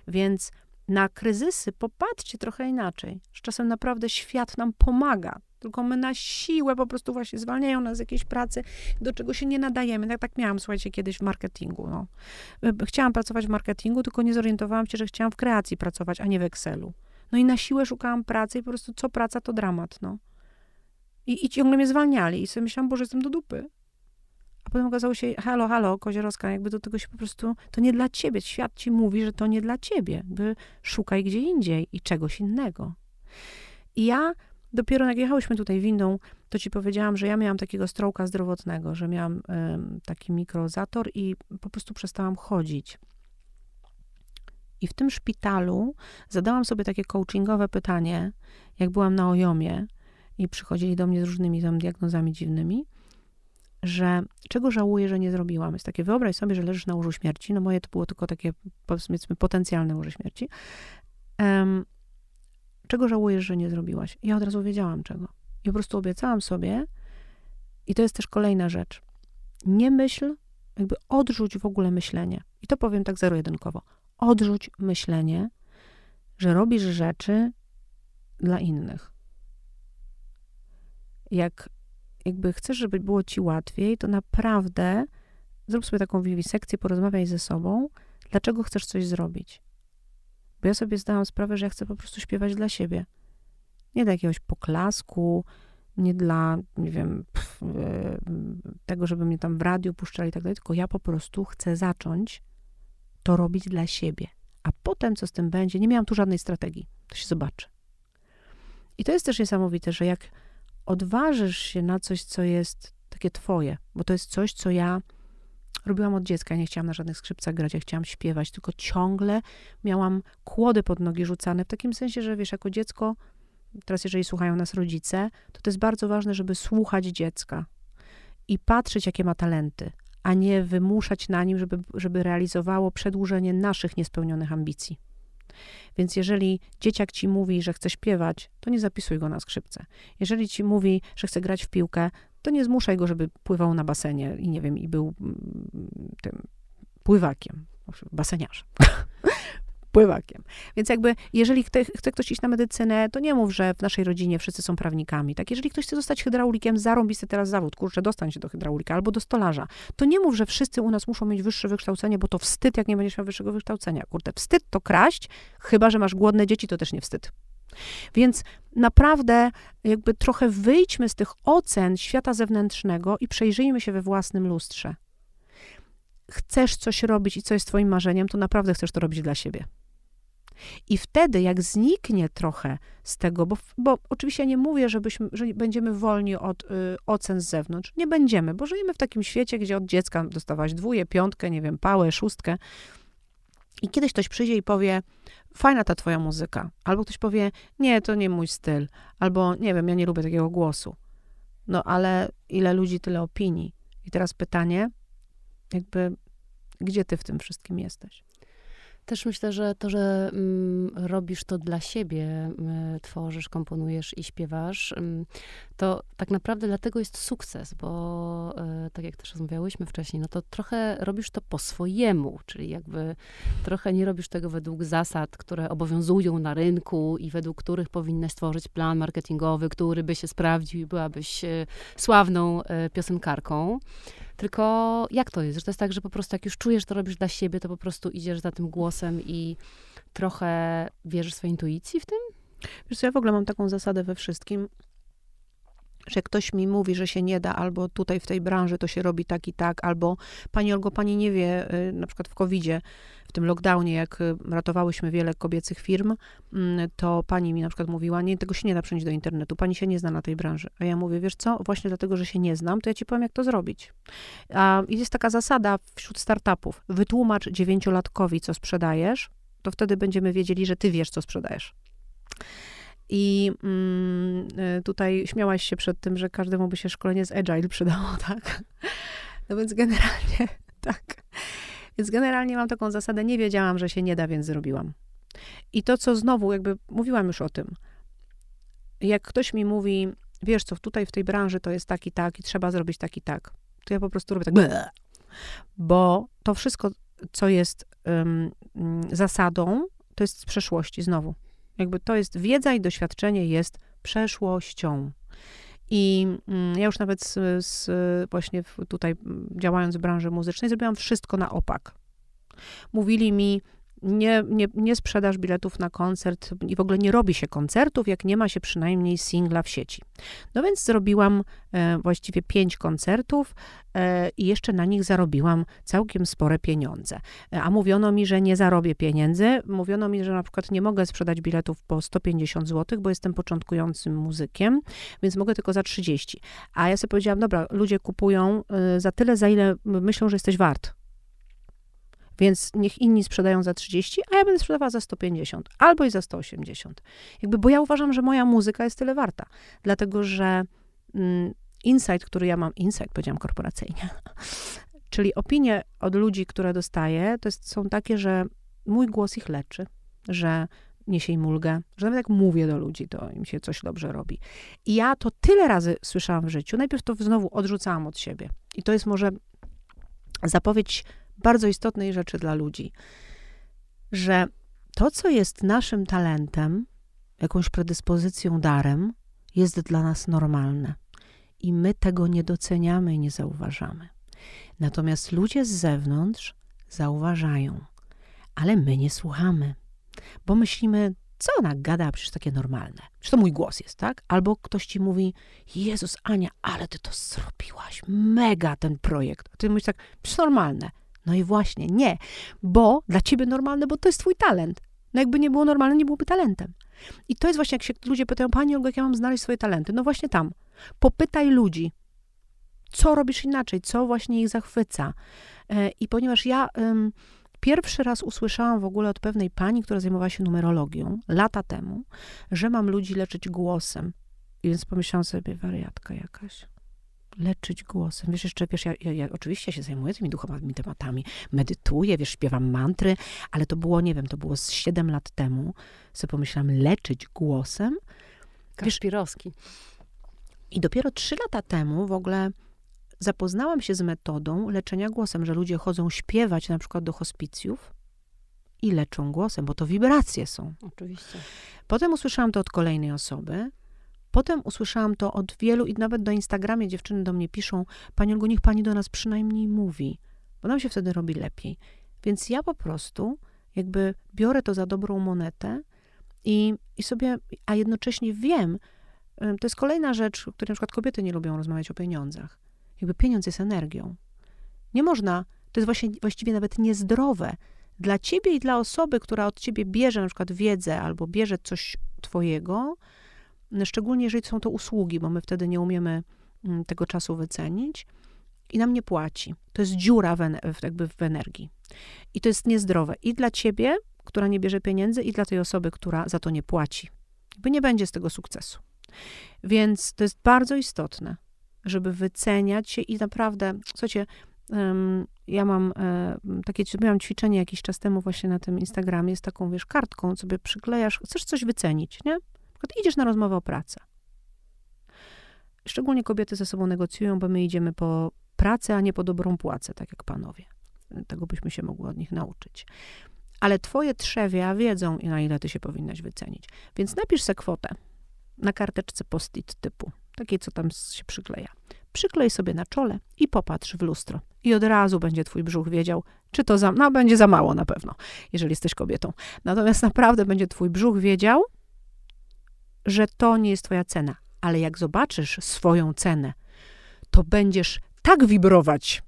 Więc na kryzysy popatrzcie trochę inaczej. Że czasem naprawdę świat nam pomaga, tylko my na siłę po prostu właśnie zwalniają nas z jakiejś pracy, do czego się nie nadajemy. Tak, tak miałam, słuchajcie, kiedyś w marketingu. No. E, chciałam pracować w marketingu, tylko nie zorientowałam się, że chciałam w kreacji pracować, a nie w Excelu. No i na siłę szukałam pracy i po prostu co praca, to dramat, no. I, i ciągle mnie zwalniali i sobie myślałam, Boże, jestem do dupy. A potem okazało się, halo, halo, Kozierowska, jakby do tego się po prostu, to nie dla ciebie. Świat ci mówi, że to nie dla ciebie. Jakby szukaj gdzie indziej i czegoś innego. I ja dopiero jak jechałyśmy tutaj windą, to ci powiedziałam, że ja miałam takiego strołka zdrowotnego, że miałam taki mikrozator i po prostu przestałam chodzić. I w tym szpitalu zadałam sobie takie coachingowe pytanie, jak byłam na ojomie i przychodzili do mnie z różnymi tam diagnozami dziwnymi, że czego żałuję, że nie zrobiłam. Jest takie, wyobraź sobie, że leżysz na łożu śmierci. No moje to było tylko takie, powiedzmy, potencjalne łoże śmierci. Um, czego żałujesz, że nie zrobiłaś? Ja od razu wiedziałam czego. I po prostu obiecałam sobie, i to jest też kolejna rzecz. Nie myśl, jakby odrzuć w ogóle myślenie. I to powiem tak zero-jedynkowo. Odrzuć myślenie, że robisz rzeczy dla innych. Jak jakby chcesz, żeby było ci łatwiej, to naprawdę zrób sobie taką wiwisekcję, porozmawiaj ze sobą, dlaczego chcesz coś zrobić. Bo ja sobie zdałam sprawę, że ja chcę po prostu śpiewać dla siebie. Nie dla jakiegoś poklasku, nie dla, nie wiem, e, tego, żeby mnie tam w radiu puszczali i tak dalej, tylko ja po prostu chcę zacząć to robić dla siebie. A potem, co z tym będzie, nie miałam tu żadnej strategii. To się zobaczy. I to jest też niesamowite, że jak odważysz się na coś, co jest takie twoje, bo to jest coś, co ja robiłam od dziecka. Ja nie chciałam na żadnych skrzypcach grać, ja chciałam śpiewać, tylko ciągle miałam kłody pod nogi rzucane, w takim sensie, że wiesz, jako dziecko, teraz jeżeli słuchają nas rodzice, to to jest bardzo ważne, żeby słuchać dziecka i patrzeć, jakie ma talenty, a nie wymuszać na nim, żeby, żeby realizowało przedłużenie naszych niespełnionych ambicji. Więc jeżeli dzieciak ci mówi, że chce śpiewać, to nie zapisuj go na skrzypce. Jeżeli ci mówi, że chce grać w piłkę, to nie zmuszaj go, żeby pływał na basenie i nie wiem, i był mm, tym pływakiem, baseniarzem. pływakiem. Więc jakby, jeżeli chce, chce, ktoś iść na medycynę, to nie mów, że w naszej rodzinie wszyscy są prawnikami. Tak, jeżeli ktoś chce zostać hydraulikiem, zarąbi sobie teraz zawód, kurczę, dostań się do hydraulika albo do stolarza. To nie mów, że wszyscy u nas muszą mieć wyższe wykształcenie, bo to wstyd, jak nie będziesz miał wyższego wykształcenia. Kurde, wstyd to kraść, chyba, że masz głodne dzieci, to też nie wstyd. Więc naprawdę jakby trochę wyjdźmy z tych ocen świata zewnętrznego i przejrzyjmy się we własnym lustrze. Chcesz coś robić i co jest twoim marzeniem, to naprawdę chcesz to robić dla siebie. I wtedy, jak zniknie trochę z tego, bo, bo oczywiście nie mówię, żebyśmy, że będziemy wolni od y, ocen z zewnątrz. Nie będziemy, bo żyjemy w takim świecie, gdzie od dziecka dostawałaś dwóje, piątkę, nie wiem, pałę, szóstkę. I kiedyś ktoś przyjdzie i powie, fajna ta twoja muzyka. Albo ktoś powie, nie, to nie mój styl. Albo, nie wiem, ja nie lubię takiego głosu. No ale ile ludzi, tyle opinii. I teraz pytanie, jakby, gdzie ty w tym wszystkim jesteś? Też myślę, że to, że mm, robisz to dla siebie, y, tworzysz, komponujesz i śpiewasz, y, to tak naprawdę dlatego jest sukces, bo y, tak jak też rozmawiałyśmy wcześniej, no to trochę robisz to po swojemu, czyli jakby trochę nie robisz tego według zasad, które obowiązują na rynku i według których powinnaś stworzyć plan marketingowy, który by się sprawdził i byłabyś sławną piosenkarką. Tylko jak to jest? Że to jest tak, że po prostu jak już czujesz, to robisz dla siebie, to po prostu idziesz za tym głosem i trochę wierzysz swojej intuicji w tym? Wiesz co, ja w ogóle mam taką zasadę we wszystkim, że ktoś mi mówi, że się nie da, albo tutaj w tej branży to się robi tak i tak, albo pani Olgo, pani nie wie, y, na przykład w COVID-zie, w tym lockdownie, jak y, ratowałyśmy wiele kobiecych firm, mm, to pani mi na przykład mówiła, nie, tego się nie da przenieść do internetu, pani się nie zna na tej branży. A ja mówię, wiesz co, właśnie dlatego, że się nie znam, to ja ci powiem, jak to zrobić. A jest taka zasada wśród startupów, wytłumacz dziewięciolatkowi, co sprzedajesz, to wtedy będziemy wiedzieli, że ty wiesz, co sprzedajesz. I mm, y, tutaj śmiałaś się przed tym, że każdemu by się szkolenie z Agile przydało, tak? No więc generalnie, tak. Więc generalnie mam taką zasadę, nie wiedziałam, że się nie da, więc zrobiłam. I to, co znowu, jakby mówiłam już o tym, jak ktoś mi mówi, wiesz co, tutaj w tej branży to jest tak i tak i trzeba zrobić tak i tak, to ja po prostu robię tak, bo to wszystko, co jest um, zasadą, to jest z przeszłości znowu. Jakby to jest wiedza i doświadczenie jest przeszłością. I mm, ja już nawet z, z, właśnie tutaj działając w branży muzycznej, zrobiłam wszystko na opak. Mówili mi, nie, nie, nie sprzedasz biletów na koncert i w ogóle nie robi się koncertów, jak nie ma się przynajmniej singla w sieci. No więc zrobiłam e, właściwie pięć koncertów e, i jeszcze na nich zarobiłam całkiem spore pieniądze. E, a mówiono mi, że nie zarobię pieniędzy. Mówiono mi, że na przykład nie mogę sprzedać biletów po 150 zł, bo jestem początkującym muzykiem, więc mogę tylko za 30. A ja sobie powiedziałam, dobra, ludzie kupują e, za tyle, za ile myślą, że jesteś wart Więc niech inni sprzedają za 30, a ja będę sprzedawała za 150 albo i za 180. Jakby, bo ja uważam, że moja muzyka jest tyle warta. Dlatego, że mm, insight, który ja mam, insight powiedziałam korporacyjnie, czyli opinie od ludzi, które dostaję, to jest, są takie, że mój głos ich leczy, że niesie im ulgę, że nawet jak mówię do ludzi, to im się coś dobrze robi. I ja to tyle razy słyszałam w życiu. Najpierw to znowu odrzucałam od siebie. I to jest może zapowiedź bardzo istotnej rzeczy dla ludzi, że to, co jest naszym talentem, jakąś predyspozycją, darem, jest dla nas normalne. I my tego nie doceniamy i nie zauważamy. Natomiast ludzie z zewnątrz zauważają, ale my nie słuchamy, bo myślimy, co ona gada, przecież takie normalne. Czy to mój głos jest, tak? Albo ktoś ci mówi, Jezus, Ania, ale ty to zrobiłaś, mega ten projekt. A ty mówisz tak, przecież normalne. No i właśnie, nie, bo dla ciebie normalne, bo to jest twój talent. No jakby nie było normalne, nie byłoby talentem. I to jest właśnie, jak się ludzie pytają, Pani Olga, jak ja mam znaleźć swoje talenty? No właśnie tam. Popytaj ludzi, co robisz inaczej, co właśnie ich zachwyca. E, I ponieważ ja pierwszy raz usłyszałam w ogóle od pewnej pani, która zajmowała się numerologią lata temu, że mam ludzi leczyć głosem. I więc pomyślałam sobie, wariatka jakaś leczyć głosem. Wiesz, jeszcze, wiesz, ja, ja, ja oczywiście się zajmuję tymi duchowymi tematami, medytuję, wiesz, śpiewam mantry, ale to było, nie wiem, to było z 7 lat temu, sobie pomyślałam, leczyć głosem. Kaszpirowski. I dopiero 3 lata temu w ogóle zapoznałam się z metodą leczenia głosem, że ludzie chodzą śpiewać na przykład do hospicjów i leczą głosem, bo to wibracje są. Oczywiście. Potem usłyszałam to od kolejnej osoby, Potem usłyszałam to od wielu i nawet do Instagramie dziewczyny do mnie piszą, Pani Olgu, niech Pani do nas przynajmniej mówi, bo nam się wtedy robi lepiej. Więc ja po prostu jakby biorę to za dobrą monetę i, i sobie, a jednocześnie wiem, to jest kolejna rzecz, o której na przykład kobiety nie lubią rozmawiać o pieniądzach. Jakby pieniądz jest energią. Nie można, to jest właśnie, właściwie nawet niezdrowe dla ciebie i dla osoby, która od ciebie bierze na przykład wiedzę albo bierze coś twojego, szczególnie jeżeli są to usługi, bo my wtedy nie umiemy mm, tego czasu wycenić i nam nie płaci. To jest dziura w, jakby w energii. I to jest niezdrowe i dla ciebie, która nie bierze pieniędzy, i dla tej osoby, która za to nie płaci. By nie będzie z tego sukcesu. Więc to jest bardzo istotne, żeby wyceniać się i naprawdę, słuchajcie, ja mam e, takie, miałam ćwiczenie jakiś czas temu właśnie na tym Instagramie z taką, wiesz, kartką, sobie przyklejasz, chcesz coś wycenić, nie? Idziesz na rozmowę o pracę. Szczególnie kobiety ze sobą negocjują, bo my idziemy po pracę, a nie po dobrą płacę, tak jak panowie. Tego byśmy się mogły od nich nauczyć. Ale twoje trzewia wiedzą, na ile ty się powinnaś wycenić. Więc napisz sobie kwotę na karteczce post-it typu, takiej, co tam się przykleja. Przyklej sobie na czole i popatrz w lustro. I od razu będzie twój brzuch wiedział, czy to za, no będzie za mało na pewno, jeżeli jesteś kobietą. Natomiast naprawdę będzie twój brzuch wiedział, że to nie jest twoja cena. Ale jak zobaczysz swoją cenę, to będziesz tak wibrować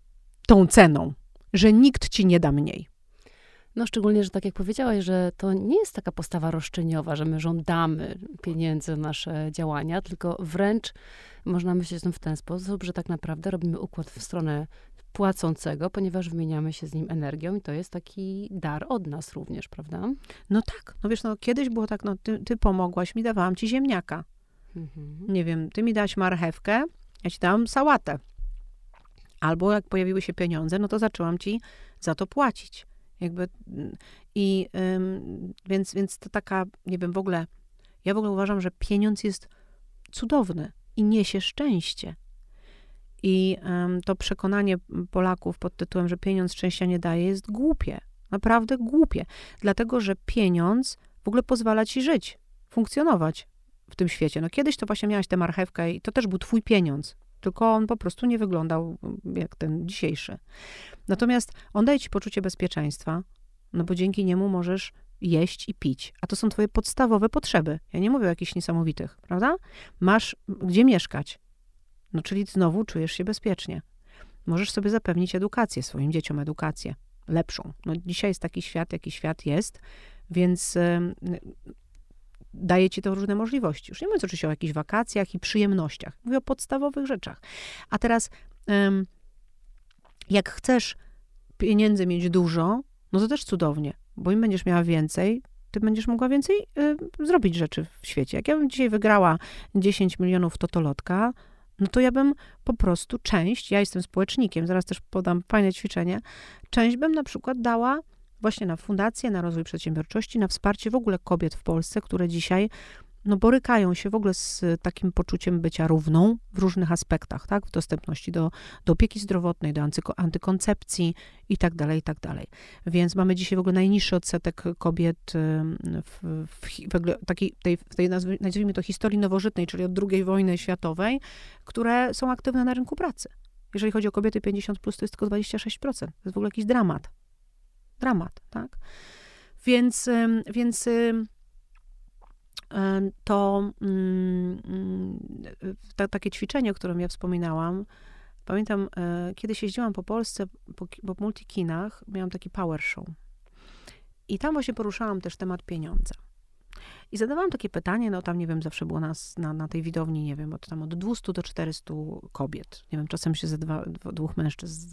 tą ceną, że nikt ci nie da mniej. No szczególnie, że tak jak powiedziałaś, że to nie jest taka postawa roszczeniowa, że my żądamy pieniędzy na nasze działania, tylko wręcz można myśleć w ten sposób, że tak naprawdę robimy układ w stronę płacącego, ponieważ wymieniamy się z nim energią i to jest taki dar od nas również, prawda? No tak. No wiesz, no kiedyś było tak, no ty, ty pomogłaś mi, dawałam ci ziemniaka. Mhm. Nie wiem, ty mi dałaś marchewkę, ja ci dałam sałatę. Albo jak pojawiły się pieniądze, no to zaczęłam ci za to płacić. Jakby i ym, więc, więc to taka, nie wiem, w ogóle, ja w ogóle uważam, że pieniądz jest cudowny i niesie szczęście. I to przekonanie Polaków pod tytułem, że pieniądz szczęścia nie daje, jest głupie. Naprawdę głupie. Dlatego, że pieniądz w ogóle pozwala ci żyć, funkcjonować w tym świecie. No kiedyś to właśnie miałaś tę marchewkę i to też był twój pieniądz, tylko on po prostu nie wyglądał mm, jak ten dzisiejszy. Natomiast on daje ci poczucie bezpieczeństwa, no bo dzięki niemu możesz jeść i pić. A to są twoje podstawowe potrzeby. Ja nie mówię o jakichś niesamowitych, prawda? Masz gdzie mieszkać, no czyli znowu czujesz się bezpiecznie. Możesz sobie zapewnić edukację, swoim dzieciom edukację lepszą. No dzisiaj jest taki świat, jaki świat jest, więc y, daje ci to różne możliwości. Już nie mówiąc oczywiście o jakichś wakacjach i przyjemnościach. Mówię o podstawowych rzeczach. A teraz, y, jak chcesz pieniędzy mieć dużo, no to też cudownie, bo im będziesz miała więcej, ty będziesz mogła więcej y, zrobić rzeczy w świecie. Jak ja bym dzisiaj wygrała 10 milionów totolotka, no to ja bym po prostu część, ja jestem społecznikiem, zaraz też podam fajne ćwiczenie, część bym na przykład dała właśnie na fundację, na rozwój przedsiębiorczości, na wsparcie w ogóle kobiet w Polsce, które dzisiaj no, borykają się w ogóle z takim poczuciem bycia równą w różnych aspektach, tak? W dostępności do, do opieki zdrowotnej, do antykoncepcji i tak dalej, i tak dalej. Więc mamy dzisiaj w ogóle najniższy odsetek kobiet w, w, w takiej, tej, tej nazwijmy to historii nowożytnej, czyli od II wojny światowej, które są aktywne na rynku pracy. Jeżeli chodzi o kobiety 50+, plus, to jest tylko 26%. To jest w ogóle jakiś dramat. Dramat, tak? Więc, więc to mm, mm, ta, takie ćwiczenie, o którym ja wspominałam, pamiętam, e, kiedyś jeździłam po Polsce, po, po multikinach, miałam taki power show. I tam właśnie poruszałam też temat pieniądza. I zadawałam takie pytanie, no tam nie wiem, zawsze było nas na, na tej widowni, nie wiem, od tam od 200 do 400 kobiet. Nie wiem, czasem się ze dwa, dwóch mężczyzn z,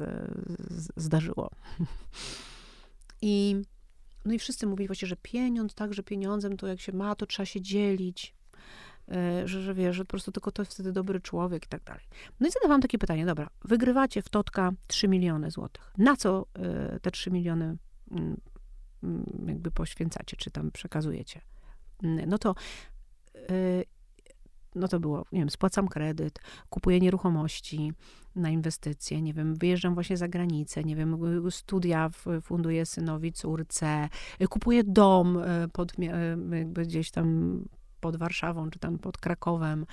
z, zdarzyło. I no i wszyscy mówili właśnie, że pieniądz, tak, że pieniądzem to jak się ma, to trzeba się dzielić, e, że, że wiesz, że po prostu tylko to jest wtedy dobry człowiek i tak dalej. No i zadawałam takie pytanie, dobra, wygrywacie w Totka 3 miliony złotych. Na co e, te 3 miliony mm, mm, jakby poświęcacie, czy tam przekazujecie? No to e, no to było, nie wiem, spłacam kredyt, kupuję nieruchomości na inwestycje, nie wiem, wyjeżdżam właśnie za granicę, nie wiem, studia funduję synowi, córce, kupuję dom e, pod, jakby gdzieś tam pod Warszawą, czy tam pod Krakowem,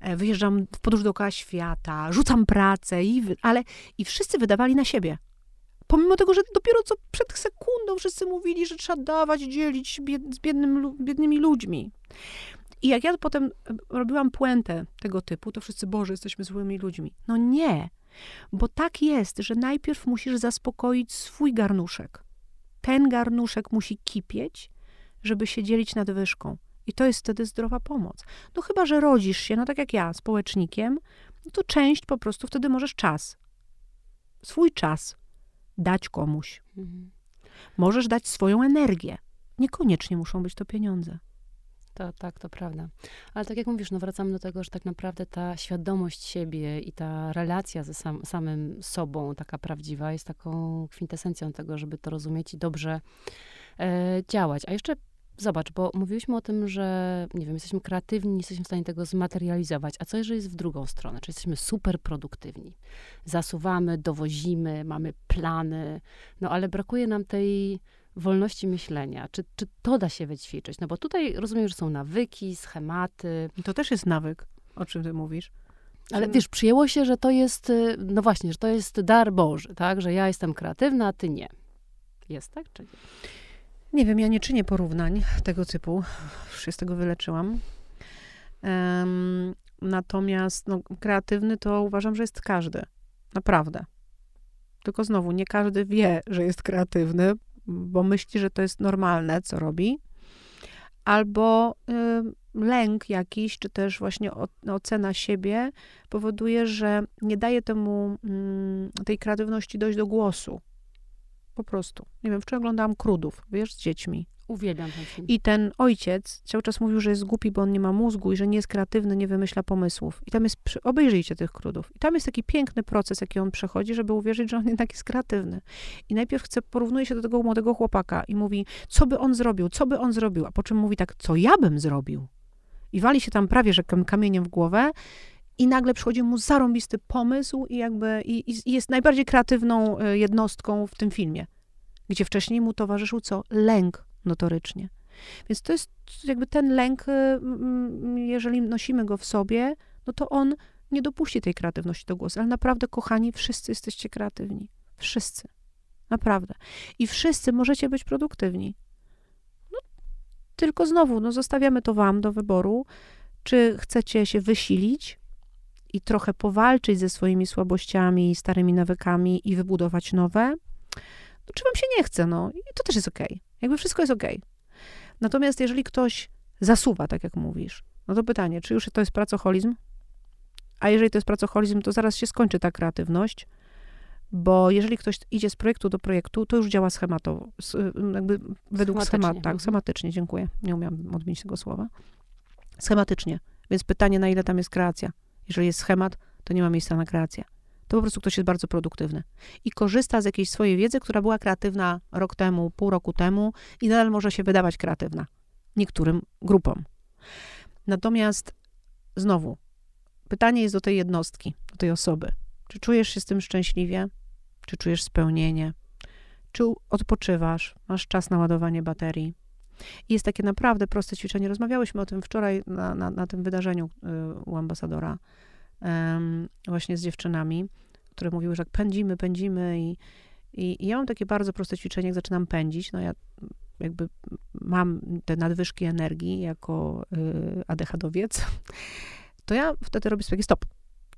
e, wyjeżdżam w podróż dookoła świata, rzucam pracę, i, ale i wszyscy wydawali na siebie. Pomimo tego, że dopiero co przed sekundą wszyscy mówili, że trzeba dawać, dzielić z biednym, biednymi ludźmi. I jak ja potem e, robiłam puentę tego typu, to wszyscy, Boże, jesteśmy złymi ludźmi. No nie, bo tak jest, że najpierw musisz zaspokoić swój garnuszek. Ten garnuszek musi kipieć, żeby się dzielić nadwyżką. I to jest wtedy zdrowa pomoc. No chyba, że rodzisz się, no tak jak ja, społecznikiem, no to część po prostu wtedy możesz czas, swój czas dać komuś. Mhm. Możesz dać swoją energię. Niekoniecznie muszą być to pieniądze. To, tak, to prawda. Ale tak jak mówisz, no wracamy do tego, że tak naprawdę ta świadomość siebie i ta relacja ze sam, samym sobą, taka prawdziwa, jest taką kwintesencją tego, żeby to rozumieć i dobrze e, działać. A jeszcze zobacz, bo mówiliśmy o tym, że nie wiem, jesteśmy kreatywni, nie jesteśmy w stanie tego zmaterializować. A co jeżeli jest w drugą stronę? Czy jesteśmy super produktywni? Zasuwamy, dowozimy, mamy plany, no ale brakuje nam tej wolności myślenia? Czy, czy to da się wyćwiczyć? No bo tutaj rozumiem, że są nawyki, schematy. To też jest nawyk, o czym ty mówisz. Ale wiesz, przyjęło się, że to jest, y, no właśnie, że to jest dar Boży, tak? Że ja jestem kreatywna, a ty nie. Jest tak, czy nie? Nie wiem, ja nie czynię porównań tego typu. Już się z tego wyleczyłam. Um, natomiast no, kreatywny to uważam, że jest każdy. Naprawdę. Tylko znowu, nie każdy wie, że jest kreatywny, bo myśli, że to jest normalne, co robi, albo y, lęk jakiś, czy też właśnie ocena siebie powoduje, że nie daje temu y, tej kreatywności dojść do głosu. Po prostu. Nie wiem, wczoraj oglądałam Krudów, wiesz, z dziećmi. Uwielbiam ten film. I ten ojciec cały czas mówił, że jest głupi, bo on nie ma mózgu i że nie jest kreatywny, nie wymyśla pomysłów. I tam jest, obejrzyjcie tych krudów. I tam jest taki piękny proces, jaki on przechodzi, żeby uwierzyć, że on jednak jest kreatywny. I najpierw chce, porównuje się do tego młodego chłopaka i mówi, co by on zrobił, co by on zrobił, a po czym mówi tak, co ja bym zrobił. I wali się tam prawie, że kamieniem w głowę i nagle przychodzi mu zarąbisty pomysł i jakby i, i jest najbardziej kreatywną e, jednostką w tym filmie, gdzie wcześniej mu towarzyszył co? Lęk notorycznie. Więc to jest jakby ten lęk, y, jeżeli nosimy go w sobie, no to on nie dopuści tej kreatywności do głosu. Ale naprawdę, kochani, wszyscy jesteście kreatywni. Wszyscy. Naprawdę. I wszyscy możecie być produktywni. No, tylko znowu, no zostawiamy to wam do wyboru, czy chcecie się wysilić i trochę powalczyć ze swoimi słabościami, starymi nawykami i wybudować nowe, no, czy wam się nie chce, no. I to też jest okej. Okay. Jakby wszystko jest ok. Natomiast jeżeli ktoś zasuwa, tak jak mówisz, no to pytanie, czy już to jest pracoholizm? A jeżeli to jest pracoholizm, to zaraz się skończy ta kreatywność, Bo jeżeli ktoś idzie z projektu do projektu, to już działa schematowo, jakby według schematu. Tak, Mhm. schematycznie, dziękuję. Nie umiałam odmienić tego słowa. Schematycznie. Więc pytanie, na ile tam jest kreacja. Jeżeli jest schemat, to nie ma miejsca na kreację. To po prostu ktoś jest bardzo produktywny. I korzysta z jakiejś swojej wiedzy, która była kreatywna rok temu, pół roku temu i nadal może się wydawać kreatywna niektórym grupom. Natomiast znowu, pytanie jest do tej jednostki, do tej osoby. Czy czujesz się z tym szczęśliwie? Czy czujesz spełnienie? Czy odpoczywasz? Masz czas na ładowanie baterii? I jest takie naprawdę proste ćwiczenie. Rozmawiałyśmy o tym wczoraj na, na, na tym wydarzeniu y, u ambasadora, właśnie z dziewczynami, które mówiły, że jak pędzimy, pędzimy i, i, i ja mam takie bardzo proste ćwiczenie, jak zaczynam pędzić, no ja jakby mam te nadwyżki energii jako y, adechadowiec, to ja wtedy robię sobie stop.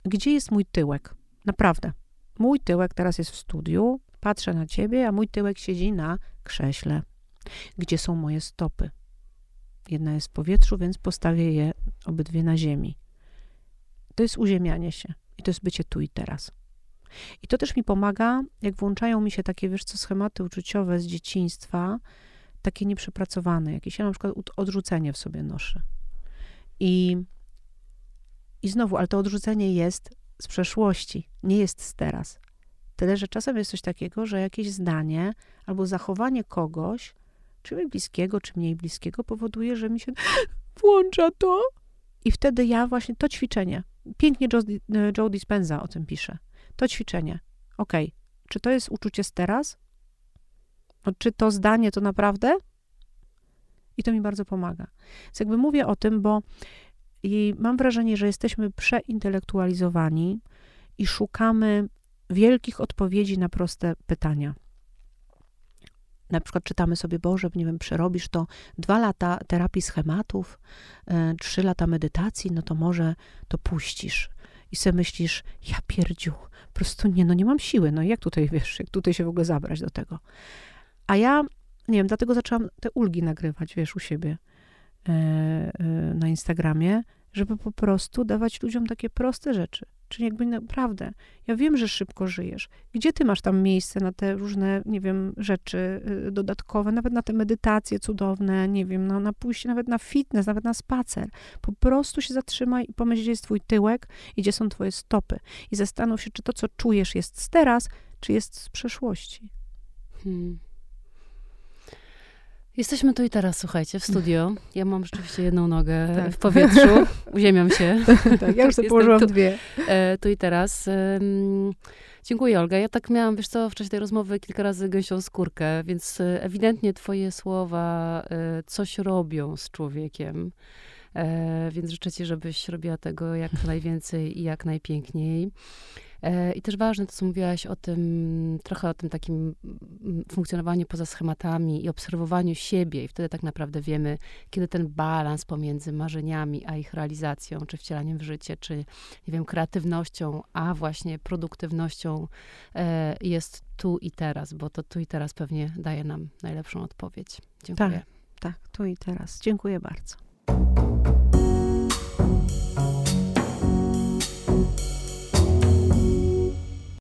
Gdzie jest mój tyłek? Naprawdę. Mój tyłek teraz jest w studiu, patrzę na ciebie, a mój tyłek siedzi na krześle. Gdzie są moje stopy? Jedna jest w powietrzu, więc postawię je obydwie na ziemi. To jest uziemianie się i to jest bycie tu i teraz. I to też mi pomaga, jak włączają mi się takie, wiesz co, schematy uczuciowe z dzieciństwa, takie nieprzepracowane jakieś. Ja na przykład odrzucenie w sobie noszę. I, I znowu, ale to odrzucenie jest z przeszłości, nie jest z teraz. Tyle, że czasem jest coś takiego, że jakieś zdanie albo zachowanie kogoś, czy mi bliskiego, czy mniej bliskiego, powoduje, że mi się włącza to. I wtedy ja właśnie to ćwiczenie, pięknie Joe, Di- Joe Dispenza o tym pisze, to ćwiczenie, okej, czy to jest uczucie z teraz? No, czy to zdanie to naprawdę? I to mi bardzo pomaga. Więc jakby mówię o tym, bo mam wrażenie, że jesteśmy przeintelektualizowani i szukamy wielkich odpowiedzi na proste pytania. Na przykład czytamy sobie, Boże, nie wiem, przerobisz to dwa lata terapii schematów, e, trzy lata medytacji, no to może to puścisz. I sobie myślisz, ja pierdziu, po prostu nie, no nie mam siły, no jak tutaj, wiesz, jak tutaj się w ogóle zabrać do tego. A ja, nie wiem, dlatego zaczęłam te ulgi nagrywać, wiesz, u siebie e, e, na Instagramie, żeby po prostu dawać ludziom takie proste rzeczy. Czyli jakby naprawdę, ja wiem, że szybko żyjesz. Gdzie ty masz tam miejsce na te różne, nie wiem, rzeczy y, dodatkowe, nawet na te medytacje cudowne, nie wiem, no, na pójście nawet na fitness, nawet na spacer. Po prostu się zatrzymaj i pomyśl, gdzie jest twój tyłek i gdzie są twoje stopy. I zastanów się, czy to, co czujesz, jest z teraz, czy jest z przeszłości. Hmm. Jesteśmy tu i teraz, słuchajcie, w studio. Ja mam rzeczywiście jedną nogę Tak. w powietrzu. Uziemiam się. tak, ja już sobie położyłam tu. dwie. E, tu i teraz. Dziękuję, Olga. Ja tak miałam, wiesz co, w czasie tej rozmowy kilka razy gęsią skórkę, więc e, ewidentnie twoje słowa e, coś robią z człowiekiem. Więc życzę ci, żebyś robiła tego jak najwięcej i jak najpiękniej. E, I też ważne to, co mówiłaś o tym, trochę o tym takim mm, funkcjonowaniu poza schematami i obserwowaniu siebie. I wtedy tak naprawdę wiemy, kiedy ten balans pomiędzy marzeniami a ich realizacją, czy wcielaniem w życie, czy nie wiem, kreatywnością, a właśnie produktywnością e, jest tu i teraz, bo to tu i teraz pewnie daje nam najlepszą odpowiedź. Dziękuję. Tak, tu i teraz. Dziękuję bardzo.